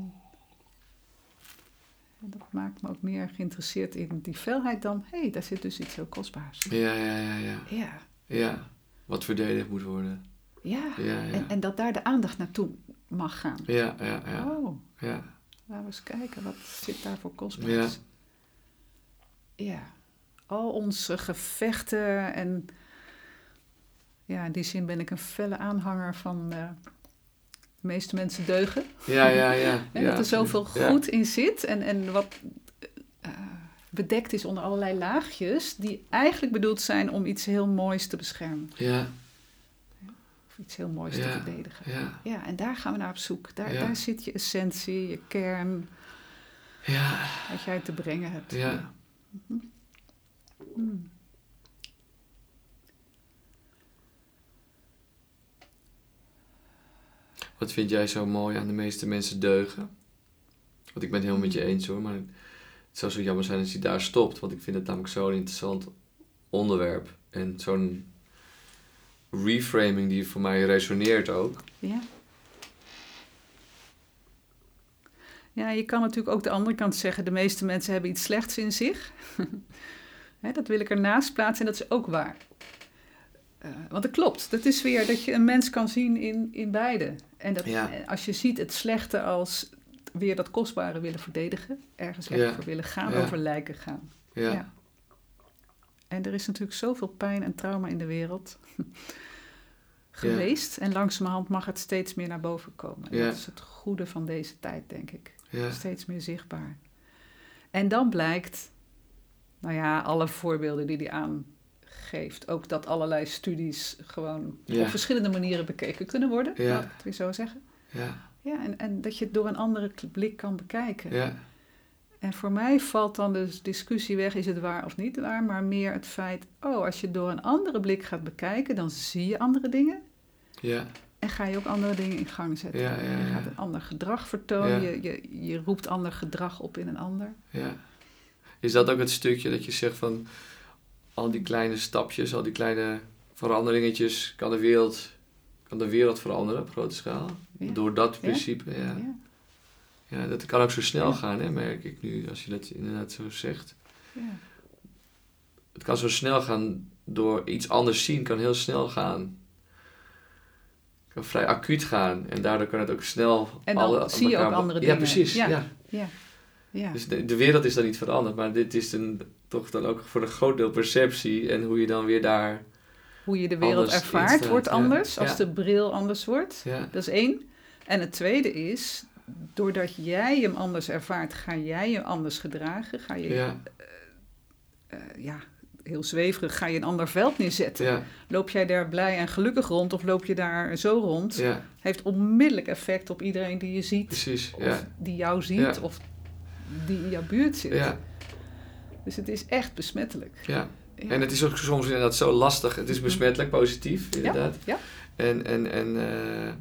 [SPEAKER 2] En dat maakt me ook meer geïnteresseerd in die felheid dan... hé, hey, daar zit dus iets heel kostbaars.
[SPEAKER 1] Ja, ja, ja, ja.
[SPEAKER 2] Ja,
[SPEAKER 1] Ja. Wat verdedigd moet worden.
[SPEAKER 2] ja.
[SPEAKER 1] Ja, ja.
[SPEAKER 2] En, en dat daar de aandacht naartoe mag gaan.
[SPEAKER 1] Ja, ja, ja.
[SPEAKER 2] Oh,
[SPEAKER 1] Ja.
[SPEAKER 2] laten we eens kijken. Wat zit daar voor kostbaars? Ja. Al onze gevechten en... Ja, in die zin ben ik een felle aanhanger van... eh, de meeste mensen deugen.
[SPEAKER 1] Ja, ja, ja. [laughs]
[SPEAKER 2] En
[SPEAKER 1] ja.
[SPEAKER 2] dat er zoveel
[SPEAKER 1] Ja.
[SPEAKER 2] goed in zit en, en wat bedekt is onder allerlei laagjes, die eigenlijk bedoeld zijn om iets heel moois te beschermen.
[SPEAKER 1] Ja,
[SPEAKER 2] Of iets heel moois te verdedigen.
[SPEAKER 1] ja.
[SPEAKER 2] Ja, en daar gaan we naar op zoek. Daar,
[SPEAKER 1] Ja.
[SPEAKER 2] daar zit je essentie, je kern,
[SPEAKER 1] Ja,
[SPEAKER 2] wat jij te brengen hebt.
[SPEAKER 1] ja.
[SPEAKER 2] Hmm.
[SPEAKER 1] Wat vind jij zo mooi aan de meeste mensen deugen? Want ik ben het helemaal met je eens hoor, maar het zou zo jammer zijn als je daar stopt. Want ik vind het namelijk zo'n interessant onderwerp. En zo'n reframing die voor mij resoneert ook.
[SPEAKER 2] Ja. Ja, je kan natuurlijk ook de andere kant zeggen, de meeste mensen hebben iets slechts in zich. [laughs] Dat wil ik ernaast plaatsen en dat is ook waar. Eh, want dat klopt. Dat is weer dat je een mens kan zien in, in beide. En dat,
[SPEAKER 1] Ja.
[SPEAKER 2] eh, als je ziet het slechte als weer dat kostbare willen verdedigen, ergens
[SPEAKER 1] Ja.
[SPEAKER 2] voor willen gaan, over lijken gaan.
[SPEAKER 1] Ja,
[SPEAKER 2] Ja. En er is natuurlijk zoveel pijn en trauma in de wereld [laughs] geweest. En langzamerhand mag het steeds meer naar boven komen. En
[SPEAKER 1] Ja.
[SPEAKER 2] Dat is het goede van deze tijd, denk ik.
[SPEAKER 1] ja,
[SPEAKER 2] Steeds meer zichtbaar. En dan blijkt, nou ja, alle voorbeelden die hij aangeeft. Ook dat allerlei studies gewoon op verschillende manieren bekeken kunnen worden.
[SPEAKER 1] Ja.
[SPEAKER 2] Laat ik het weer zo zeggen.
[SPEAKER 1] ja,
[SPEAKER 2] Ja, en, en dat je het door een andere blik kan bekijken.
[SPEAKER 1] ja,
[SPEAKER 2] En voor mij valt dan de discussie weg, is het waar of niet waar, maar meer het feit, oh, als je door een andere blik gaat bekijken, dan zie je andere dingen
[SPEAKER 1] ja,
[SPEAKER 2] en ga je ook andere dingen in gang zetten.
[SPEAKER 1] Ja, ja,
[SPEAKER 2] Je gaat een ander gedrag vertonen, je, je, je roept ander gedrag op in een ander.
[SPEAKER 1] ja. Is dat ook het stukje dat je zegt van al die kleine stapjes, al die kleine veranderingetjes, kan de wereld, kan de wereld veranderen op grote schaal?
[SPEAKER 2] Ja.
[SPEAKER 1] Door dat principe, ja.
[SPEAKER 2] Ja,
[SPEAKER 1] Ja, dat kan ook zo snel gaan, hè, merk ik nu, als je dat inderdaad zo zegt.
[SPEAKER 2] ja.
[SPEAKER 1] Het kan zo snel gaan door iets anders zien, kan heel snel gaan. Kan vrij acuut gaan en daardoor kan het ook snel.
[SPEAKER 2] En dan
[SPEAKER 1] alle-
[SPEAKER 2] zie je ook andere
[SPEAKER 1] Ja,
[SPEAKER 2] dingen.
[SPEAKER 1] precies. Ja.
[SPEAKER 2] Ja. Ja, ja.
[SPEAKER 1] Dus de, de wereld is dan niet veranderd, maar dit is een, toch dan ook voor een groot deel perceptie en hoe je dan weer daar.
[SPEAKER 2] Hoe je de wereld
[SPEAKER 1] Anders
[SPEAKER 2] ervaart
[SPEAKER 1] instaat,
[SPEAKER 2] wordt
[SPEAKER 1] ja.
[SPEAKER 2] anders, als
[SPEAKER 1] Ja.
[SPEAKER 2] de bril anders wordt.
[SPEAKER 1] Ja,
[SPEAKER 2] Dat is één. En het tweede is, doordat jij hem anders ervaart, ga jij je anders gedragen. Ga je,
[SPEAKER 1] ja,
[SPEAKER 2] eh, ja, heel zweverig, ga je een ander veld neerzetten.
[SPEAKER 1] ja,
[SPEAKER 2] Loop jij daar blij en gelukkig rond of loop je daar zo rond?
[SPEAKER 1] ja,
[SPEAKER 2] Heeft onmiddellijk effect op iedereen die je ziet.
[SPEAKER 1] precies.
[SPEAKER 2] Of
[SPEAKER 1] Ja,
[SPEAKER 2] die jou ziet
[SPEAKER 1] Ja.
[SPEAKER 2] of die in jouw buurt zit.
[SPEAKER 1] ja,
[SPEAKER 2] Dus het is echt besmettelijk.
[SPEAKER 1] ja.
[SPEAKER 2] Ja.
[SPEAKER 1] En het is ook soms inderdaad zo lastig. Het is besmettelijk, positief, inderdaad.
[SPEAKER 2] Ja,
[SPEAKER 1] En, en, en eh,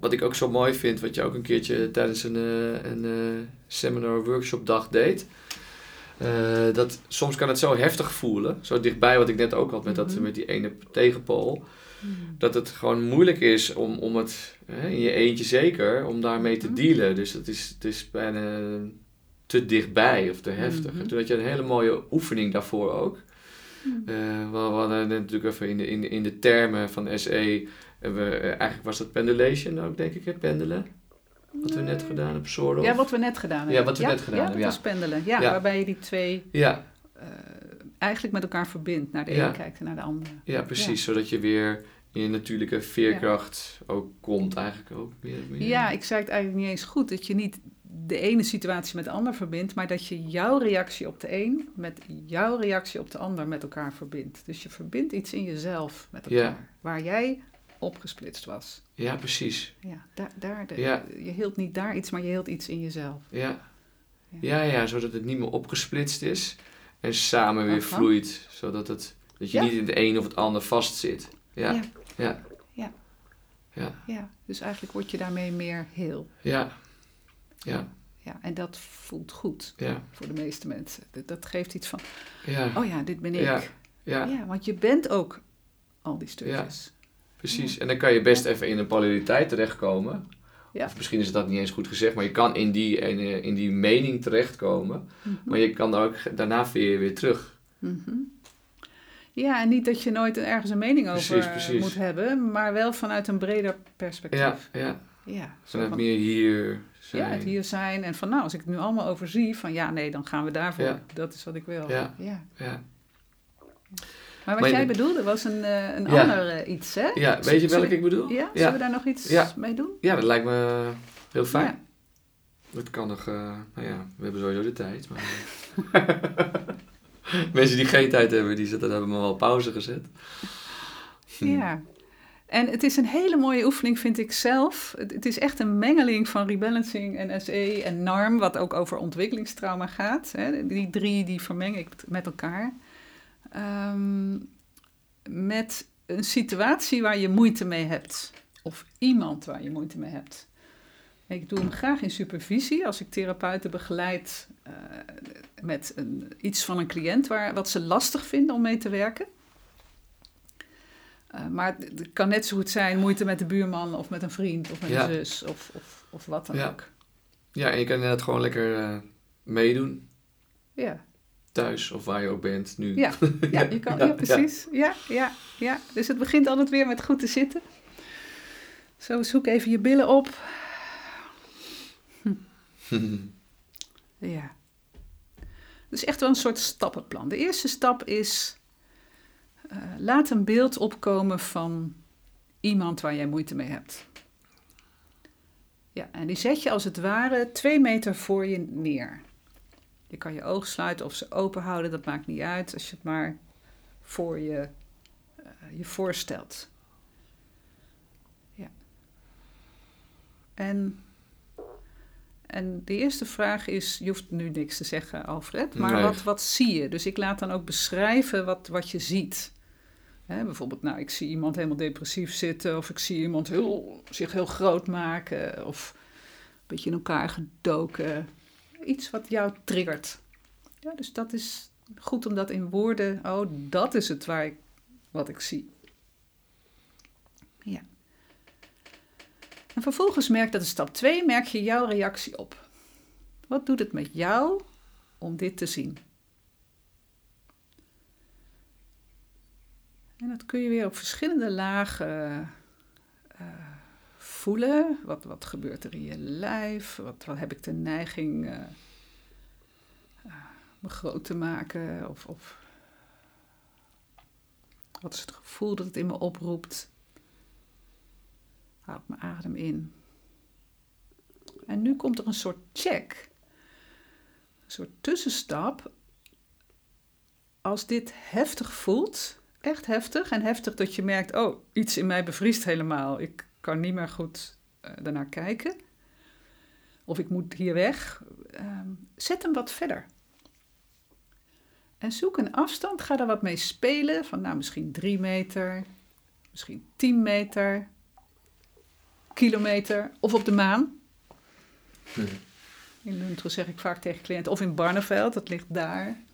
[SPEAKER 1] wat ik ook zo mooi vind, wat je ook een keertje tijdens een, eh, een eh, seminar workshop dag deed. dat soms kan het zo heftig voelen, zo dichtbij wat ik net ook had met, dat,
[SPEAKER 2] Mhm.
[SPEAKER 1] met die ene tegenpool.
[SPEAKER 2] Hmm.
[SPEAKER 1] Dat het gewoon moeilijk is om, om het, hè, in je eentje zeker, om daarmee te
[SPEAKER 2] Mhm.
[SPEAKER 1] dealen. Dus het is, het is bijna te dichtbij of te heftig. En toen had je een hele mooie oefening daarvoor ook.
[SPEAKER 2] Hmm.
[SPEAKER 1] Eh, we, hadden net natuurlijk even in de, in de, in de termen van SE. We, eh, eigenlijk was dat pendulation ook, denk ik, hè? pendelen. Wat we net gedaan hebben, soort.
[SPEAKER 2] Ja, wat we net gedaan hebben.
[SPEAKER 1] Ja, wat we net gedaan
[SPEAKER 2] ja,
[SPEAKER 1] hebben,
[SPEAKER 2] dat
[SPEAKER 1] ja.
[SPEAKER 2] was pendelen. Ja,
[SPEAKER 1] Ja.
[SPEAKER 2] waarbij je die twee
[SPEAKER 1] Ja,
[SPEAKER 2] eh, eigenlijk met elkaar verbindt. Naar de een kijkt en naar de andere.
[SPEAKER 1] ja, precies. Zodat je weer in je natuurlijke veerkracht ook komt, eigenlijk ook. Meer, meer.
[SPEAKER 2] Ja, ik zei het eigenlijk niet eens goed. Dat je niet de ene situatie met de ander verbindt, maar dat je jouw reactie op de een met jouw reactie op de ander met elkaar verbindt. Dus je verbindt iets in jezelf met elkaar,
[SPEAKER 1] Ja.
[SPEAKER 2] waar jij opgesplitst was.
[SPEAKER 1] Ja, precies.
[SPEAKER 2] Ja, daar, daar de,
[SPEAKER 1] Ja.
[SPEAKER 2] je hield niet daar iets, maar je hield iets in jezelf.
[SPEAKER 1] Ja.
[SPEAKER 2] Ja.
[SPEAKER 1] Ja, ja, zodat het niet meer opgesplitst is. En samen weer
[SPEAKER 2] Aha.
[SPEAKER 1] vloeit. Zodat het, dat je
[SPEAKER 2] Ja.
[SPEAKER 1] niet in het een of het ander vastzit. Ja.
[SPEAKER 2] ja,
[SPEAKER 1] Ja.
[SPEAKER 2] ja,
[SPEAKER 1] Ja,
[SPEAKER 2] dus eigenlijk word je daarmee meer heel.
[SPEAKER 1] ja. Ja.
[SPEAKER 2] ja, en dat voelt goed
[SPEAKER 1] Ja,
[SPEAKER 2] voor de meeste mensen. Dat, dat geeft iets van,
[SPEAKER 1] ja,
[SPEAKER 2] oh ja, dit ben ik.
[SPEAKER 1] Ja,
[SPEAKER 2] want je bent ook al die stukjes.
[SPEAKER 1] precies. En dan kan je best even in een polariteit terechtkomen.
[SPEAKER 2] Ja.
[SPEAKER 1] Of misschien is dat niet eens goed gezegd, maar je kan in die, in, in die mening terechtkomen.
[SPEAKER 2] Mhm.
[SPEAKER 1] Maar je kan ook daarna weer, weer terug.
[SPEAKER 2] Mhm. Ja, en niet dat je nooit ergens een mening over
[SPEAKER 1] Precies,
[SPEAKER 2] moet hebben, maar wel vanuit een breder perspectief.
[SPEAKER 1] Ja, ja.
[SPEAKER 2] ja
[SPEAKER 1] Vanuit
[SPEAKER 2] van-
[SPEAKER 1] meer hier zijn.
[SPEAKER 2] Ja, het hier zijn. En van nou, als ik het nu allemaal overzie, van ja, nee, dan gaan we daarvoor.
[SPEAKER 1] Ja.
[SPEAKER 2] Dat is wat ik wil.
[SPEAKER 1] Ja.
[SPEAKER 2] ja.
[SPEAKER 1] Ja.
[SPEAKER 2] Maar wat
[SPEAKER 1] Maar
[SPEAKER 2] jij bedoelde was een, eh, een ander eh, iets, hè?
[SPEAKER 1] ja, weet je welke
[SPEAKER 2] Zullen-
[SPEAKER 1] ik bedoel?
[SPEAKER 2] Ja?
[SPEAKER 1] Ja.
[SPEAKER 2] Zullen we daar nog iets mee doen?
[SPEAKER 1] Ja, dat lijkt me heel fijn.
[SPEAKER 2] Ja.
[SPEAKER 1] Dat kan nog, eh, nou ja, we hebben sowieso de tijd. Maar... [laughs] Mensen die geen tijd hebben, die zetten, hebben me wel pauze gezet. Hm.
[SPEAKER 2] Ja. En het is een hele mooie oefening, vind ik zelf. Het, is echt een mengeling van rebalancing en SE en NARM, wat ook over ontwikkelingstrauma gaat. Hè. Die drie die vermeng ik met elkaar. Ehm, met een situatie waar je moeite mee hebt. Of iemand waar je moeite mee hebt. Ik doe hem graag in supervisie als ik therapeuten begeleid eh, met een, iets van een cliënt waar, wat ze lastig vinden om mee te werken. Uh, maar het, kan net zo goed zijn moeite met de buurman of met een vriend of met
[SPEAKER 1] Ja.
[SPEAKER 2] een zus of, of, of wat dan
[SPEAKER 1] Ja.
[SPEAKER 2] ook.
[SPEAKER 1] Ja, en je kan inderdaad gewoon lekker eh, meedoen.
[SPEAKER 2] Ja.
[SPEAKER 1] Thuis of waar je ook bent nu.
[SPEAKER 2] Ja, [laughs] ja, je kan, ja, precies. Ja, ja, ja. Dus het begint altijd weer met goed te zitten. Zo, zoek even je billen op. [laughs] Ja. Dus echt wel een soort stappenplan. De eerste stap is, eh, laat een beeld opkomen van iemand waar jij moeite mee hebt. Ja, en die zet je als het ware twee meter voor je neer. Je kan je ogen sluiten of ze open houden, dat maakt niet uit, als je het maar voor je, eh, je voorstelt. Ja. En, en de eerste vraag is, je hoeft nu niks te zeggen, Alfred, maar
[SPEAKER 1] Nee.
[SPEAKER 2] wat, wat zie je? Dus ik laat dan ook beschrijven wat, wat je ziet. Bijvoorbeeld, nou, ik zie iemand helemaal depressief zitten, of ik zie iemand heel, zich heel groot maken, of een beetje in elkaar gedoken. Iets wat jou triggert. Ja, dus dat is goed om dat in woorden. Oh, dat is het waar ik, wat ik zie. Ja. En vervolgens merk, dat is stap 2, merk je jouw reactie op. Wat doet het met jou om dit te zien? En dat kun je weer op verschillende lagen eh, voelen. Wat, wat gebeurt er in je lijf? Wat, wat heb ik de neiging eh, eh, me groot te maken? Of, of wat is het gevoel dat het in me oproept? Houd mijn adem in. En nu komt er een soort check. Een soort tussenstap. Als dit heftig voelt, echt heftig en heftig dat je merkt, oh, iets in mij bevriest helemaal. Ik kan niet meer goed uh, daarnaar kijken. Of ik moet hier weg. Uh, zet hem wat verder. En zoek een afstand. Ga daar wat mee spelen. Van nou, misschien drie meter. Misschien tien meter. Kilometer. Of op de maan.
[SPEAKER 1] Hm.
[SPEAKER 2] In Lunteren zeg ik vaak tegen cliënten. Of in Barneveld, dat ligt daar.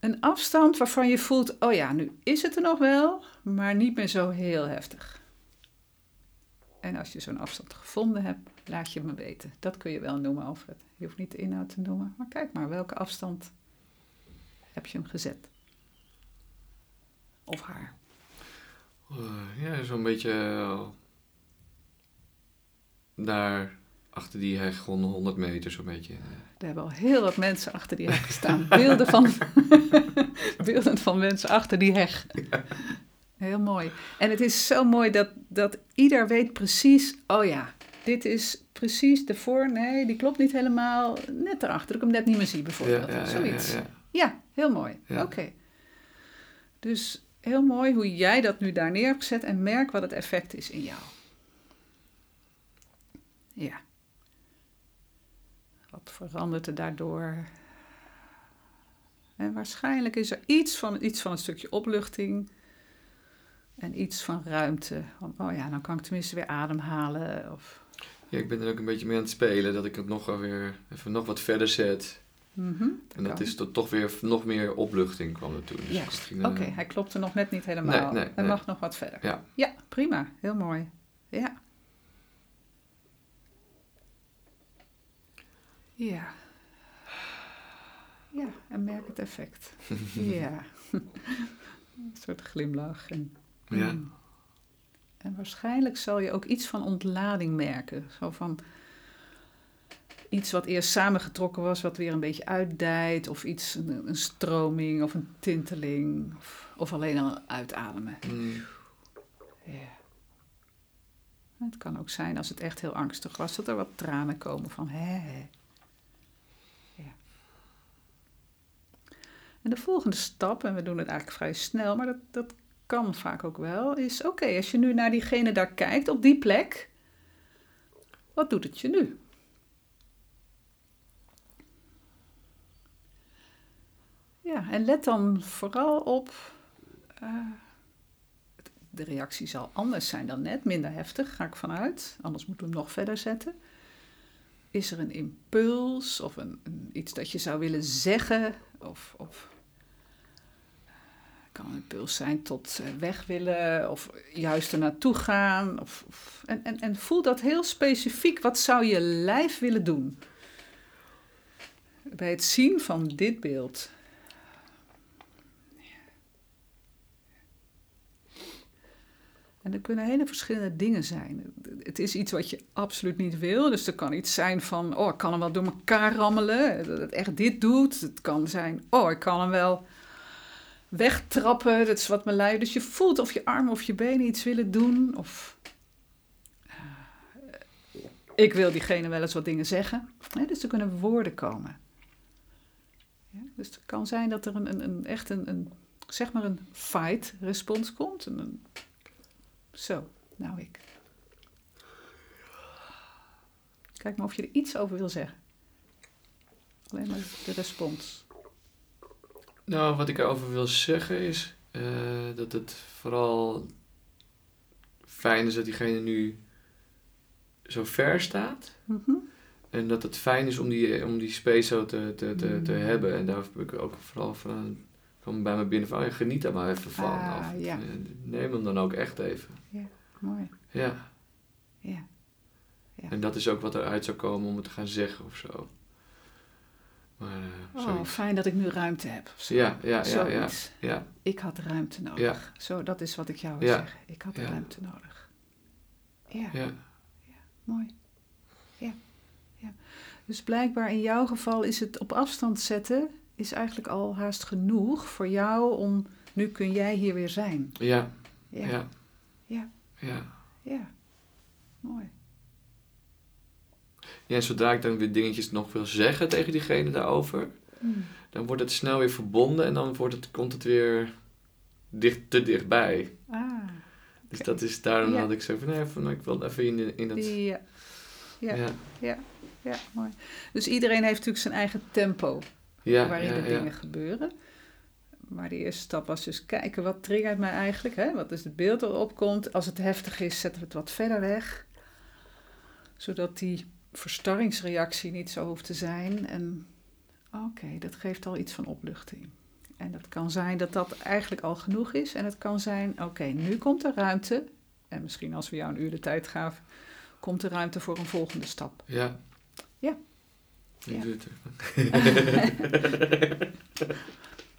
[SPEAKER 2] Een afstand waarvan je voelt, oh ja, nu is het er nog wel, maar niet meer zo heel heftig. En als je zo'n afstand gevonden hebt, laat je me weten. Dat kun je wel noemen, Alfred. Je hoeft niet de inhoud te noemen, maar kijk maar, welke afstand heb je hem gezet? Of haar?
[SPEAKER 1] Uh, ja, zo'n beetje uh, daar achter die heg, 100 meter zo'n beetje.
[SPEAKER 2] Er hebben al heel wat mensen achter die heg gestaan. Beelden van, [laughs] beelden van mensen achter die heg. Ja. Heel mooi. En het is zo mooi dat, dat ieder weet precies, oh ja, dit is precies de voor, nee, die klopt niet helemaal, net erachter, dat ik hem net niet meer zie bijvoorbeeld.
[SPEAKER 1] Ja, ja,
[SPEAKER 2] Zoiets.
[SPEAKER 1] Ja,
[SPEAKER 2] heel mooi. Oké. Okay. Dus heel mooi hoe jij dat nu daar neer hebt gezet en merk wat het effect is in jou. Ja. Wat verandert er daardoor? En waarschijnlijk is er iets van, iets van een stukje opluchting en iets van ruimte. Van, oh ja, dan kan ik tenminste weer ademhalen. Of...
[SPEAKER 1] Ja, ik ben er ook een beetje mee aan het spelen. Dat ik het nog weer even nog wat verder zet.
[SPEAKER 2] Mhm,
[SPEAKER 1] En dat
[SPEAKER 2] kan.
[SPEAKER 1] is tot toch weer nog meer opluchting kwam er toen. Dus
[SPEAKER 2] Juist.
[SPEAKER 1] eh,
[SPEAKER 2] Oké, hij klopt er nog net niet helemaal.
[SPEAKER 1] Nee, nee,
[SPEAKER 2] hij
[SPEAKER 1] nee.
[SPEAKER 2] mag nog wat verder.
[SPEAKER 1] Ja.
[SPEAKER 2] ja, prima. Heel mooi. Ja. Ja. Ja, en merk het effect. [laughs] ja. [laughs] Een soort glimlach. En,
[SPEAKER 1] Ja.
[SPEAKER 2] Mm. En waarschijnlijk zal je ook iets van ontlading merken. Zo van iets wat eerst samengetrokken was, wat weer een beetje uitdijt. Of iets, een, een stroming of een tinteling. Of, of alleen al uitademen.
[SPEAKER 1] Mm,
[SPEAKER 2] Ja. Het kan ook zijn als het echt heel angstig was, dat er wat tranen komen van hè. hè. En de volgende stap, en we doen het eigenlijk vrij snel, maar dat, dat kan vaak ook wel, is oké, als je nu naar diegene daar kijkt, op die plek, wat doet het je nu? Ja, en let dan vooral op. eh, de reactie zal anders zijn dan net, minder heftig, ga ik vanuit. Anders moeten we hem nog verder zetten. Is er een impuls of een, een- iets dat je zou willen zeggen? Of, of kan een impuls zijn tot weg willen of juist er naartoe gaan? Of, of- en, en, en voel dat heel specifiek. Wat zou je lijf willen doen? Bij het zien van dit beeld En er kunnen hele verschillende dingen zijn. Het is iets wat je absoluut niet wil. Dus er kan iets zijn van, oh, ik kan hem wel door elkaar rammelen. Dat het echt dit doet. Het kan zijn, oh, ik kan hem wel wegtrappen. Dat is wat mijn lijf... Dus je voelt of je armen of je benen iets willen doen. Of eh, ik wil diegene wel eens wat dingen zeggen. Dus er kunnen woorden komen. Ja, dus het kan zijn dat er een, een, een echt een, een, zeg maar een fight-respons komt. Een, een zo, nou ik. Kijk maar of je er iets over wil zeggen. Alleen maar de respons.
[SPEAKER 1] Nou, wat ik erover wil zeggen is eh, dat het vooral fijn is dat diegene nu zo ver staat.
[SPEAKER 2] Mhm.
[SPEAKER 1] En dat het fijn is om die, om die space zo te, te, te, te
[SPEAKER 2] Mm.
[SPEAKER 1] hebben. En daar heb ik ook vooral van, kwam bij me binnen van, oh, ja, geniet daar maar even van.
[SPEAKER 2] Ah,
[SPEAKER 1] Of,
[SPEAKER 2] ja.
[SPEAKER 1] eh, Neem hem dan ook echt even.
[SPEAKER 2] Mooi.
[SPEAKER 1] Ja.
[SPEAKER 2] Ja. Ja.
[SPEAKER 1] En dat is ook wat eruit zou komen om het te gaan zeggen of zo. Maar, eh,
[SPEAKER 2] Oh, fijn dat ik nu ruimte heb.
[SPEAKER 1] Ja, ja, ja, ja, ja.
[SPEAKER 2] Ik had ruimte nodig.
[SPEAKER 1] Ja.
[SPEAKER 2] Zo, dat is wat ik jou wil
[SPEAKER 1] Ja.
[SPEAKER 2] zeggen. Ik had ruimte nodig. Ja,
[SPEAKER 1] ja.
[SPEAKER 2] mooi. Ja. ja. Dus blijkbaar in jouw geval is het op afstand zetten... is eigenlijk al haast genoeg voor jou om... nu kun jij hier weer zijn.
[SPEAKER 1] Ja,
[SPEAKER 2] ja.
[SPEAKER 1] Ja.
[SPEAKER 2] Ja.
[SPEAKER 1] ja.
[SPEAKER 2] Mooi.
[SPEAKER 1] Ja, en zodra ik dan weer dingetjes nog wil zeggen tegen diegene daarover,
[SPEAKER 2] Hmm.
[SPEAKER 1] dan wordt het snel weer verbonden en dan wordt het, komt het weer dicht, te dichtbij.
[SPEAKER 2] Ah,
[SPEAKER 1] Dus dat is, daarom
[SPEAKER 2] Ja.
[SPEAKER 1] had ik zo van, nee, van, ik wil even in, in dat...
[SPEAKER 2] ja. Ja,
[SPEAKER 1] ja,
[SPEAKER 2] ja, ja, mooi. Dus iedereen heeft natuurlijk zijn eigen tempo
[SPEAKER 1] ja,
[SPEAKER 2] waarin de dingen gebeuren. Maar de eerste stap was dus kijken wat triggert mij eigenlijk. Hè? Wat is het beeld dat erop komt? Als het heftig is, zetten we het wat verder weg. Zodat die verstarringsreactie niet zo hoeft te zijn. En oké, dat geeft al iets van opluchting. En dat kan zijn dat dat eigenlijk al genoeg is. En het kan zijn, oké, nu komt er ruimte. En misschien als we jou een uur de tijd gaven, komt er ruimte voor een volgende stap.
[SPEAKER 1] Ja.
[SPEAKER 2] Ja. Ja. [laughs]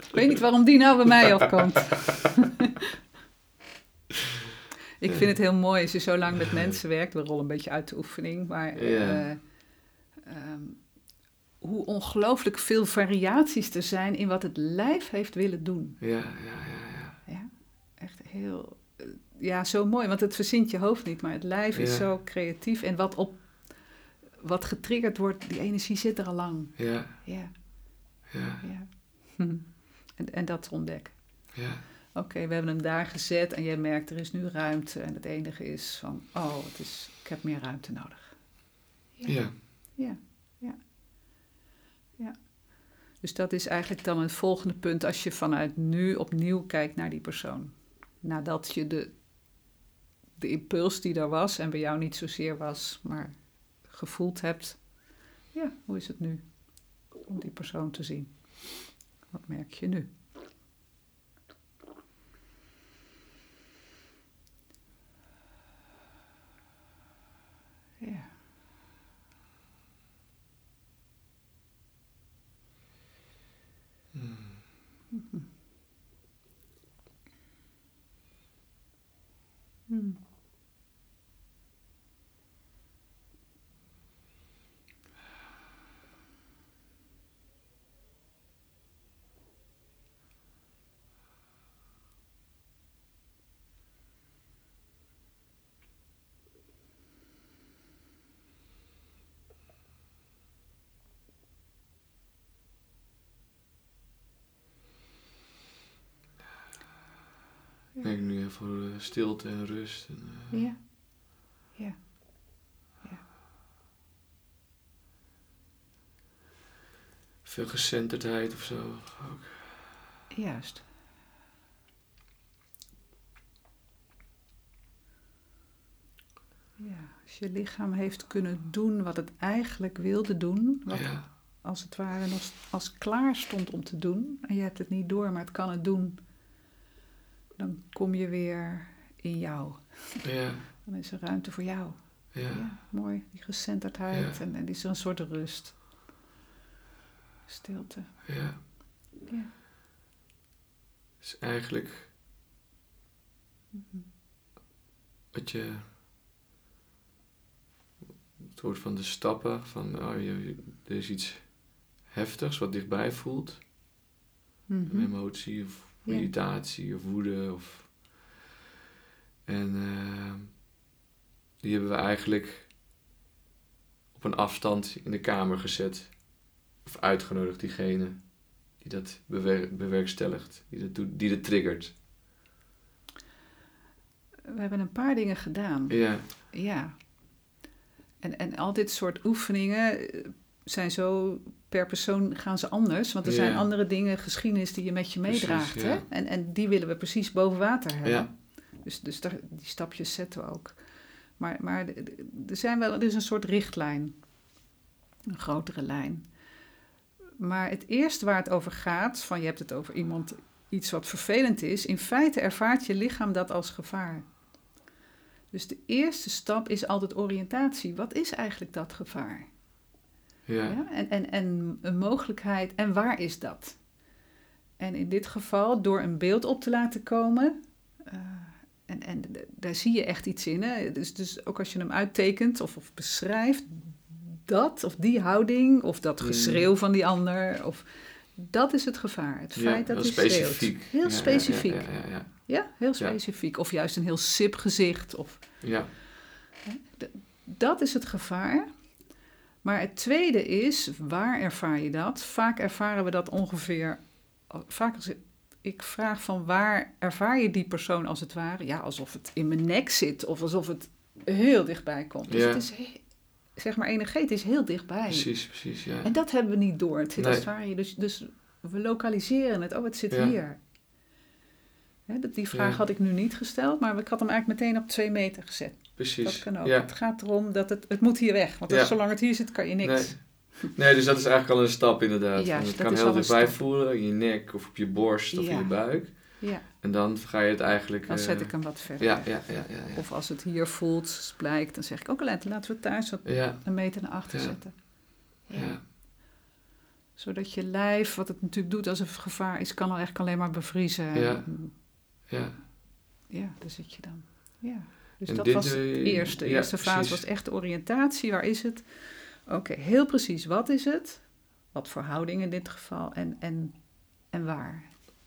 [SPEAKER 2] Ik weet niet waarom die nou bij mij afkomt. [laughs] ik vind het heel mooi als je zo lang met mensen werkt. We rollen een beetje uit de oefening. Maar eh, ehm, hoe ongelooflijk veel variaties er zijn in wat het lijf heeft willen doen.
[SPEAKER 1] Ja, ja, ja, ja.
[SPEAKER 2] Ja, echt heel... eh, ja, zo mooi. Want het verzint je hoofd niet. Maar het lijf is zo creatief. En wat, op, wat getriggerd wordt, die energie zit er al lang.
[SPEAKER 1] Ja,
[SPEAKER 2] Ja,
[SPEAKER 1] ja,
[SPEAKER 2] ja. [laughs] En, en dat ontdekken.
[SPEAKER 1] ja.
[SPEAKER 2] Oké, we hebben hem daar gezet en jij merkt er is nu ruimte. En het enige is van, oh, het is, ik heb meer ruimte nodig.
[SPEAKER 1] Ja,
[SPEAKER 2] Ja, ja. ja. Dus dat is eigenlijk dan het volgende punt als je vanuit nu opnieuw kijkt naar die persoon. Nadat je de, de impuls die er was en bij jou niet zozeer was, maar gevoeld hebt. Ja, hoe is het nu om die persoon te zien? Wat merk je nu? Ja. Mhm. Hmm.
[SPEAKER 1] Ik nu even voor eh, stilte en rust. En, eh,
[SPEAKER 2] Ja. Ja. Ja.
[SPEAKER 1] Veel gecenterdheid of zo. Ook.
[SPEAKER 2] Juist. Ja, als je lichaam heeft kunnen doen wat het eigenlijk wilde doen, wat
[SPEAKER 1] Ja,
[SPEAKER 2] als het ware nog als klaar stond om te doen, en je hebt het niet door, maar het kan het doen, dan kom je weer in jou.
[SPEAKER 1] ja, [laughs]
[SPEAKER 2] Dan is er ruimte voor jou.
[SPEAKER 1] ja.
[SPEAKER 2] Ja, mooi. Die gecenterdheid
[SPEAKER 1] Ja.
[SPEAKER 2] en, en is er een soort rust. Stilte.
[SPEAKER 1] ja.
[SPEAKER 2] Ja.
[SPEAKER 1] is eigenlijk wat je het woord van de stappen van oh, je, er is iets heftigs wat dichtbij voelt
[SPEAKER 2] Mhm.
[SPEAKER 1] een emotie of
[SPEAKER 2] Ja.
[SPEAKER 1] irritatie of woede of en eh, die hebben we eigenlijk op een afstand in de kamer gezet of uitgenodigd diegene die dat bewer- bewerkstelligt die dat doet die dat triggert
[SPEAKER 2] We hebben een paar dingen gedaan.
[SPEAKER 1] ja
[SPEAKER 2] Ja. En, en al dit soort oefeningen eh, zijn zo per persoon gaan ze anders. Want er zijn andere dingen, geschiedenis die je met je
[SPEAKER 1] Precies,
[SPEAKER 2] meedraagt.
[SPEAKER 1] ja.
[SPEAKER 2] hè? En, en die willen we precies boven water hebben.
[SPEAKER 1] Ja.
[SPEAKER 2] Dus, dus daar, die stapjes zetten we ook. Maar, maar er, zijn wel, er is een soort richtlijn. Een grotere lijn. Maar het eerste waar het over gaat, van je hebt het over iemand, iets wat vervelend is. In feite ervaart je lichaam dat als gevaar. Dus de eerste stap is altijd oriëntatie. Wat is eigenlijk dat gevaar?
[SPEAKER 1] Ja?
[SPEAKER 2] En, en, en een mogelijkheid, en waar is dat? En in dit geval door een beeld op te laten komen. eh, en en daar zie je echt iets in. Hè? Dus, dus ook als je hem uittekent of, of beschrijft, dat of die houding of dat
[SPEAKER 1] Mm.
[SPEAKER 2] geschreeuw van die ander. Of, dat is het gevaar. Het
[SPEAKER 1] Ja,
[SPEAKER 2] feit dat hij
[SPEAKER 1] specifiek.
[SPEAKER 2] schreeuwt. Heel
[SPEAKER 1] Ja,
[SPEAKER 2] specifiek.
[SPEAKER 1] Ja, ja, ja,
[SPEAKER 2] Ja, heel specifiek. Of juist een heel sip gezicht. Of,
[SPEAKER 1] ja.
[SPEAKER 2] dat is het gevaar. Maar het tweede is, waar ervaar je dat? Vaak ervaren we dat ongeveer. Vaak als ik- vraag van waar ervaar je die persoon als het ware? Ja, alsof het in mijn nek zit of alsof het heel dichtbij komt. Dus
[SPEAKER 1] Ja.
[SPEAKER 2] het is, zeg maar, energetisch heel dichtbij.
[SPEAKER 1] Precies, precies, ja.
[SPEAKER 2] En dat hebben we niet door. Het zit
[SPEAKER 1] Nee.
[SPEAKER 2] als het ware. Dus, dus we lokaliseren het. Oh, het zit
[SPEAKER 1] Ja.
[SPEAKER 2] hier. Hè, dat- die vraag had ik nu niet gesteld, maar ik had hem eigenlijk meteen op twee meter gezet.
[SPEAKER 1] Precies.
[SPEAKER 2] Dat kan ook.
[SPEAKER 1] Ja.
[SPEAKER 2] Het gaat erom dat het, het moet hier weg. Want
[SPEAKER 1] Ja.
[SPEAKER 2] zolang het hier zit, kan je niks.
[SPEAKER 1] Nee. nee, dus dat is eigenlijk al een stap inderdaad. Van, het kan heel dichtbij voelen, in je nek of op je borst of in je buik.
[SPEAKER 2] Ja,
[SPEAKER 1] En dan ga je het eigenlijk...
[SPEAKER 2] dan
[SPEAKER 1] eh,
[SPEAKER 2] zet ik hem wat verder.
[SPEAKER 1] Ja, ja, ja, ja. ja.
[SPEAKER 2] Of als het hier voelt, blijkt, dan zeg ik ook laten, laten we het thuis wat een meter naar achter zetten. Ja.
[SPEAKER 1] ja,
[SPEAKER 2] Zodat je lijf, wat het natuurlijk doet als er gevaar is, kan al eigenlijk alleen maar bevriezen.
[SPEAKER 1] Ja. ja.
[SPEAKER 2] Ja, daar zit je dan. Ja. Dus
[SPEAKER 1] En
[SPEAKER 2] dat
[SPEAKER 1] dit
[SPEAKER 2] was
[SPEAKER 1] je-
[SPEAKER 2] eerste. De
[SPEAKER 1] ja,
[SPEAKER 2] eerste fase
[SPEAKER 1] precies.
[SPEAKER 2] was echt de oriëntatie. Waar is het? Oké, heel precies. Wat is het? Wat voor houding in dit geval? En, en, en waar?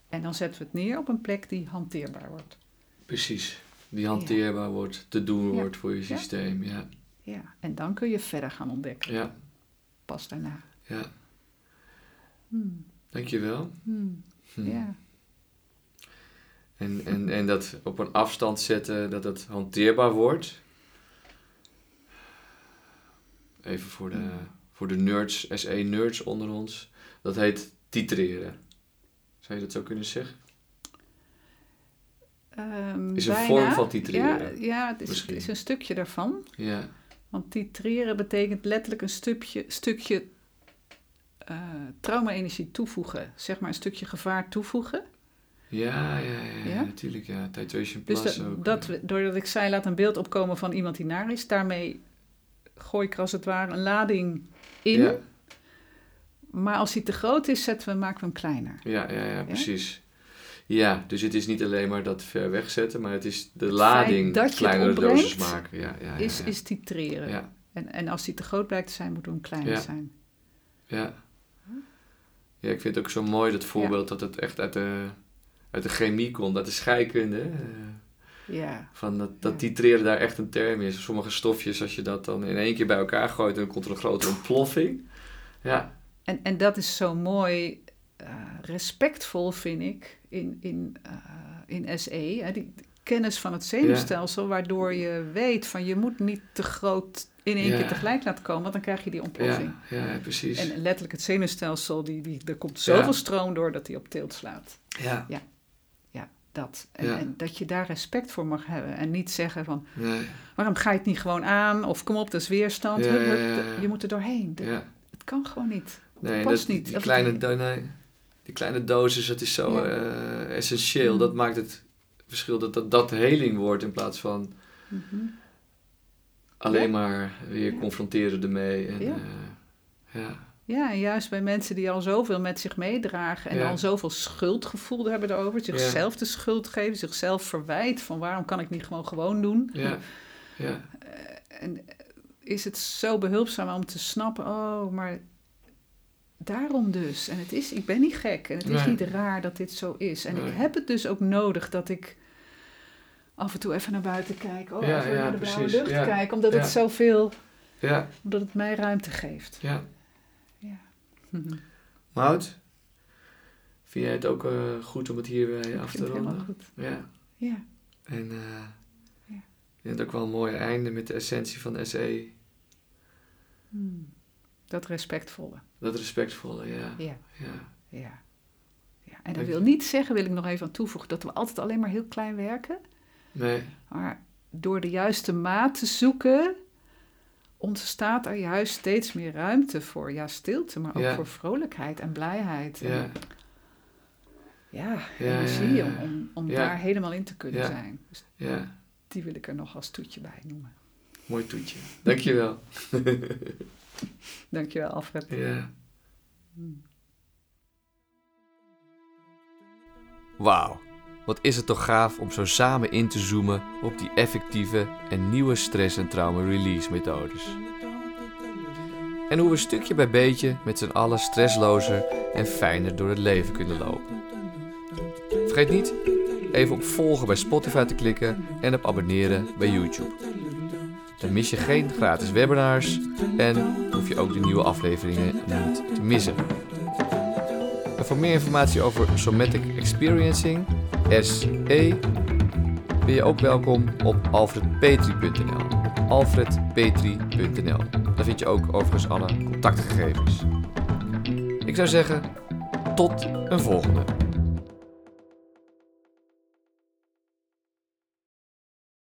[SPEAKER 2] En dan zetten we het neer op een plek die hanteerbaar wordt.
[SPEAKER 1] Precies. Die hanteerbaar wordt, te doen
[SPEAKER 2] Ja.
[SPEAKER 1] wordt voor je systeem. Ja,
[SPEAKER 2] Ja, en dan kun je verder gaan ontdekken.
[SPEAKER 1] ja,
[SPEAKER 2] Pas daarna.
[SPEAKER 1] ja.
[SPEAKER 2] Hmm,
[SPEAKER 1] Dankjewel.
[SPEAKER 2] hmm,
[SPEAKER 1] Hm.
[SPEAKER 2] Ja,
[SPEAKER 1] En, en, en dat op een afstand zetten, dat het hanteerbaar wordt. Even voor de, voor de nerds, SE-nerds onder ons. Dat heet titreren. Zou je dat zo kunnen zeggen?
[SPEAKER 2] Ehm,
[SPEAKER 1] Is een
[SPEAKER 2] bijna.
[SPEAKER 1] vorm van titreren,
[SPEAKER 2] Ja, ja het, is, het
[SPEAKER 1] misschien.
[SPEAKER 2] is een stukje daarvan.
[SPEAKER 1] Ja,
[SPEAKER 2] Want titreren betekent letterlijk een stukje, stukje eh, trauma-energie toevoegen. Zeg maar een stukje gevaar toevoegen.
[SPEAKER 1] Ja, ja, ja, natuurlijk. Ja. Titration
[SPEAKER 2] Dus
[SPEAKER 1] Plus
[SPEAKER 2] dat,
[SPEAKER 1] ook.
[SPEAKER 2] dat,
[SPEAKER 1] ja.
[SPEAKER 2] doordat ik zei, laat een beeld opkomen van iemand die naar is. Daarmee gooi ik er als het ware een lading in.
[SPEAKER 1] Ja,
[SPEAKER 2] Maar als hij te groot is, zetten we, maken we hem kleiner.
[SPEAKER 1] ja, ja, ja, precies. Ja, dus het is niet alleen maar dat ver wegzetten, maar het is de lading
[SPEAKER 2] dat
[SPEAKER 1] kleinere doses maken. Ja, ja, ja,
[SPEAKER 2] is, is titreren. En, en als hij te groot blijkt te zijn, moeten we hem kleiner
[SPEAKER 1] Ja.
[SPEAKER 2] zijn.
[SPEAKER 1] ja. Ja, ik vind het ook zo mooi dat voorbeeld dat het echt uit de, uit de chemie komt, uit de scheikunde. Eh,
[SPEAKER 2] Ja,
[SPEAKER 1] Van dat, dat titreren daar echt een term is. Sommige stofjes, als je dat dan in één keer bij elkaar gooit, dan komt er een grote ontploffing. Ja,
[SPEAKER 2] en, en dat is zo mooi, eh, respectvol vind ik, in, in, eh, in SE. Hè, die kennis van het zenuwstelsel, waardoor je weet van je moet niet te groot in één
[SPEAKER 1] Ja.
[SPEAKER 2] keer tegelijk laten komen, want dan krijg je die ontploffing.
[SPEAKER 1] ja, ja, precies.
[SPEAKER 2] En letterlijk het zenuwstelsel, die, die, er komt zoveel stroom door dat hij op tilt slaat.
[SPEAKER 1] ja,
[SPEAKER 2] Dat. En,
[SPEAKER 1] Ja.
[SPEAKER 2] en dat je daar respect voor mag hebben. En niet zeggen van,
[SPEAKER 1] nee,
[SPEAKER 2] waarom ga je het niet gewoon aan? Of kom op, dat is weerstand.
[SPEAKER 1] Ja, ja.
[SPEAKER 2] Je moet er doorheen. Dat-
[SPEAKER 1] ja.
[SPEAKER 2] Het kan gewoon niet.
[SPEAKER 1] Nee,
[SPEAKER 2] past
[SPEAKER 1] dat,
[SPEAKER 2] niet.
[SPEAKER 1] Die
[SPEAKER 2] Of-
[SPEAKER 1] kleine, nee, die kleine dosis, dat is zo eh, essentieel.
[SPEAKER 2] Mm.
[SPEAKER 1] Dat maakt het verschil dat dat, dat heling wordt in plaats van
[SPEAKER 2] Mhm.
[SPEAKER 1] alleen maar weer confronteren ermee. En,
[SPEAKER 2] Ja.
[SPEAKER 1] eh, ja.
[SPEAKER 2] Ja, juist bij mensen die al zoveel met zich meedragen en
[SPEAKER 1] Ja.
[SPEAKER 2] al zoveel schuldgevoel hebben erover, zichzelf de schuld geven, zichzelf verwijt van waarom kan ik niet gewoon gewoon doen.
[SPEAKER 1] Ja. Ja.
[SPEAKER 2] En is het zo behulpzaam om te snappen, oh, maar daarom dus. En het is, ik ben niet gek en het is
[SPEAKER 1] Nee.
[SPEAKER 2] niet raar dat dit zo is. En
[SPEAKER 1] Nee.
[SPEAKER 2] ik heb het dus ook nodig dat ik af en toe even naar buiten kijk, oh,
[SPEAKER 1] Ja,
[SPEAKER 2] even
[SPEAKER 1] ja,
[SPEAKER 2] naar de blauwe lucht
[SPEAKER 1] Ja.
[SPEAKER 2] kijk, omdat
[SPEAKER 1] Ja.
[SPEAKER 2] het zoveel,
[SPEAKER 1] ja,
[SPEAKER 2] omdat het mij ruimte geeft.
[SPEAKER 1] Ja. [laughs] Mout, vind jij het ook eh, goed om het hierbij
[SPEAKER 2] Ik
[SPEAKER 1] af te ronden?
[SPEAKER 2] goed.
[SPEAKER 1] Ja.
[SPEAKER 2] Ja.
[SPEAKER 1] En eh
[SPEAKER 2] Ja.
[SPEAKER 1] ik vind het ook wel een mooi einde met de essentie van SE.
[SPEAKER 2] Hmm. Dat respectvolle.
[SPEAKER 1] Dat respectvolle, ja.
[SPEAKER 2] Ja.
[SPEAKER 1] ja.
[SPEAKER 2] Ja. ja. En dat wil niet zeggen, wil ik nog even aan toevoegen, dat we altijd alleen maar heel klein werken.
[SPEAKER 1] Nee,
[SPEAKER 2] Maar door de juiste maat te zoeken, ontstaat er juist steeds meer ruimte voor ja, stilte, maar ook
[SPEAKER 1] Ja.
[SPEAKER 2] voor vrolijkheid en blijheid. En,
[SPEAKER 1] ja.
[SPEAKER 2] ja,
[SPEAKER 1] Ja,
[SPEAKER 2] energie
[SPEAKER 1] ja, ja.
[SPEAKER 2] om, om, daar helemaal in te kunnen
[SPEAKER 1] Ja.
[SPEAKER 2] zijn. Dus
[SPEAKER 1] Ja,
[SPEAKER 2] die wil ik er nog als toetje bij noemen.
[SPEAKER 1] mooi toetje. Dankjewel. [laughs]
[SPEAKER 2] Dankjewel, Alfred.
[SPEAKER 1] Ja.
[SPEAKER 3] Wauw, wat is het toch gaaf om zo samen in te zoomen op die effectieve en nieuwe stress- en trauma-release methodes. En hoe we stukje bij beetje met z'n allen stresslozer en fijner door het leven kunnen lopen. Vergeet niet even op volgen bij Spotify te klikken en op abonneren bij YouTube. Dan mis je geen gratis webinars en hoef je ook de nieuwe afleveringen niet te missen. Voor meer informatie over Somatic Experiencing, SE, ben je ook welkom op alfredpetri.nl. alfredpetri.nl. Daar vind je ook overigens alle contactgegevens. Ik zou zeggen, tot een volgende.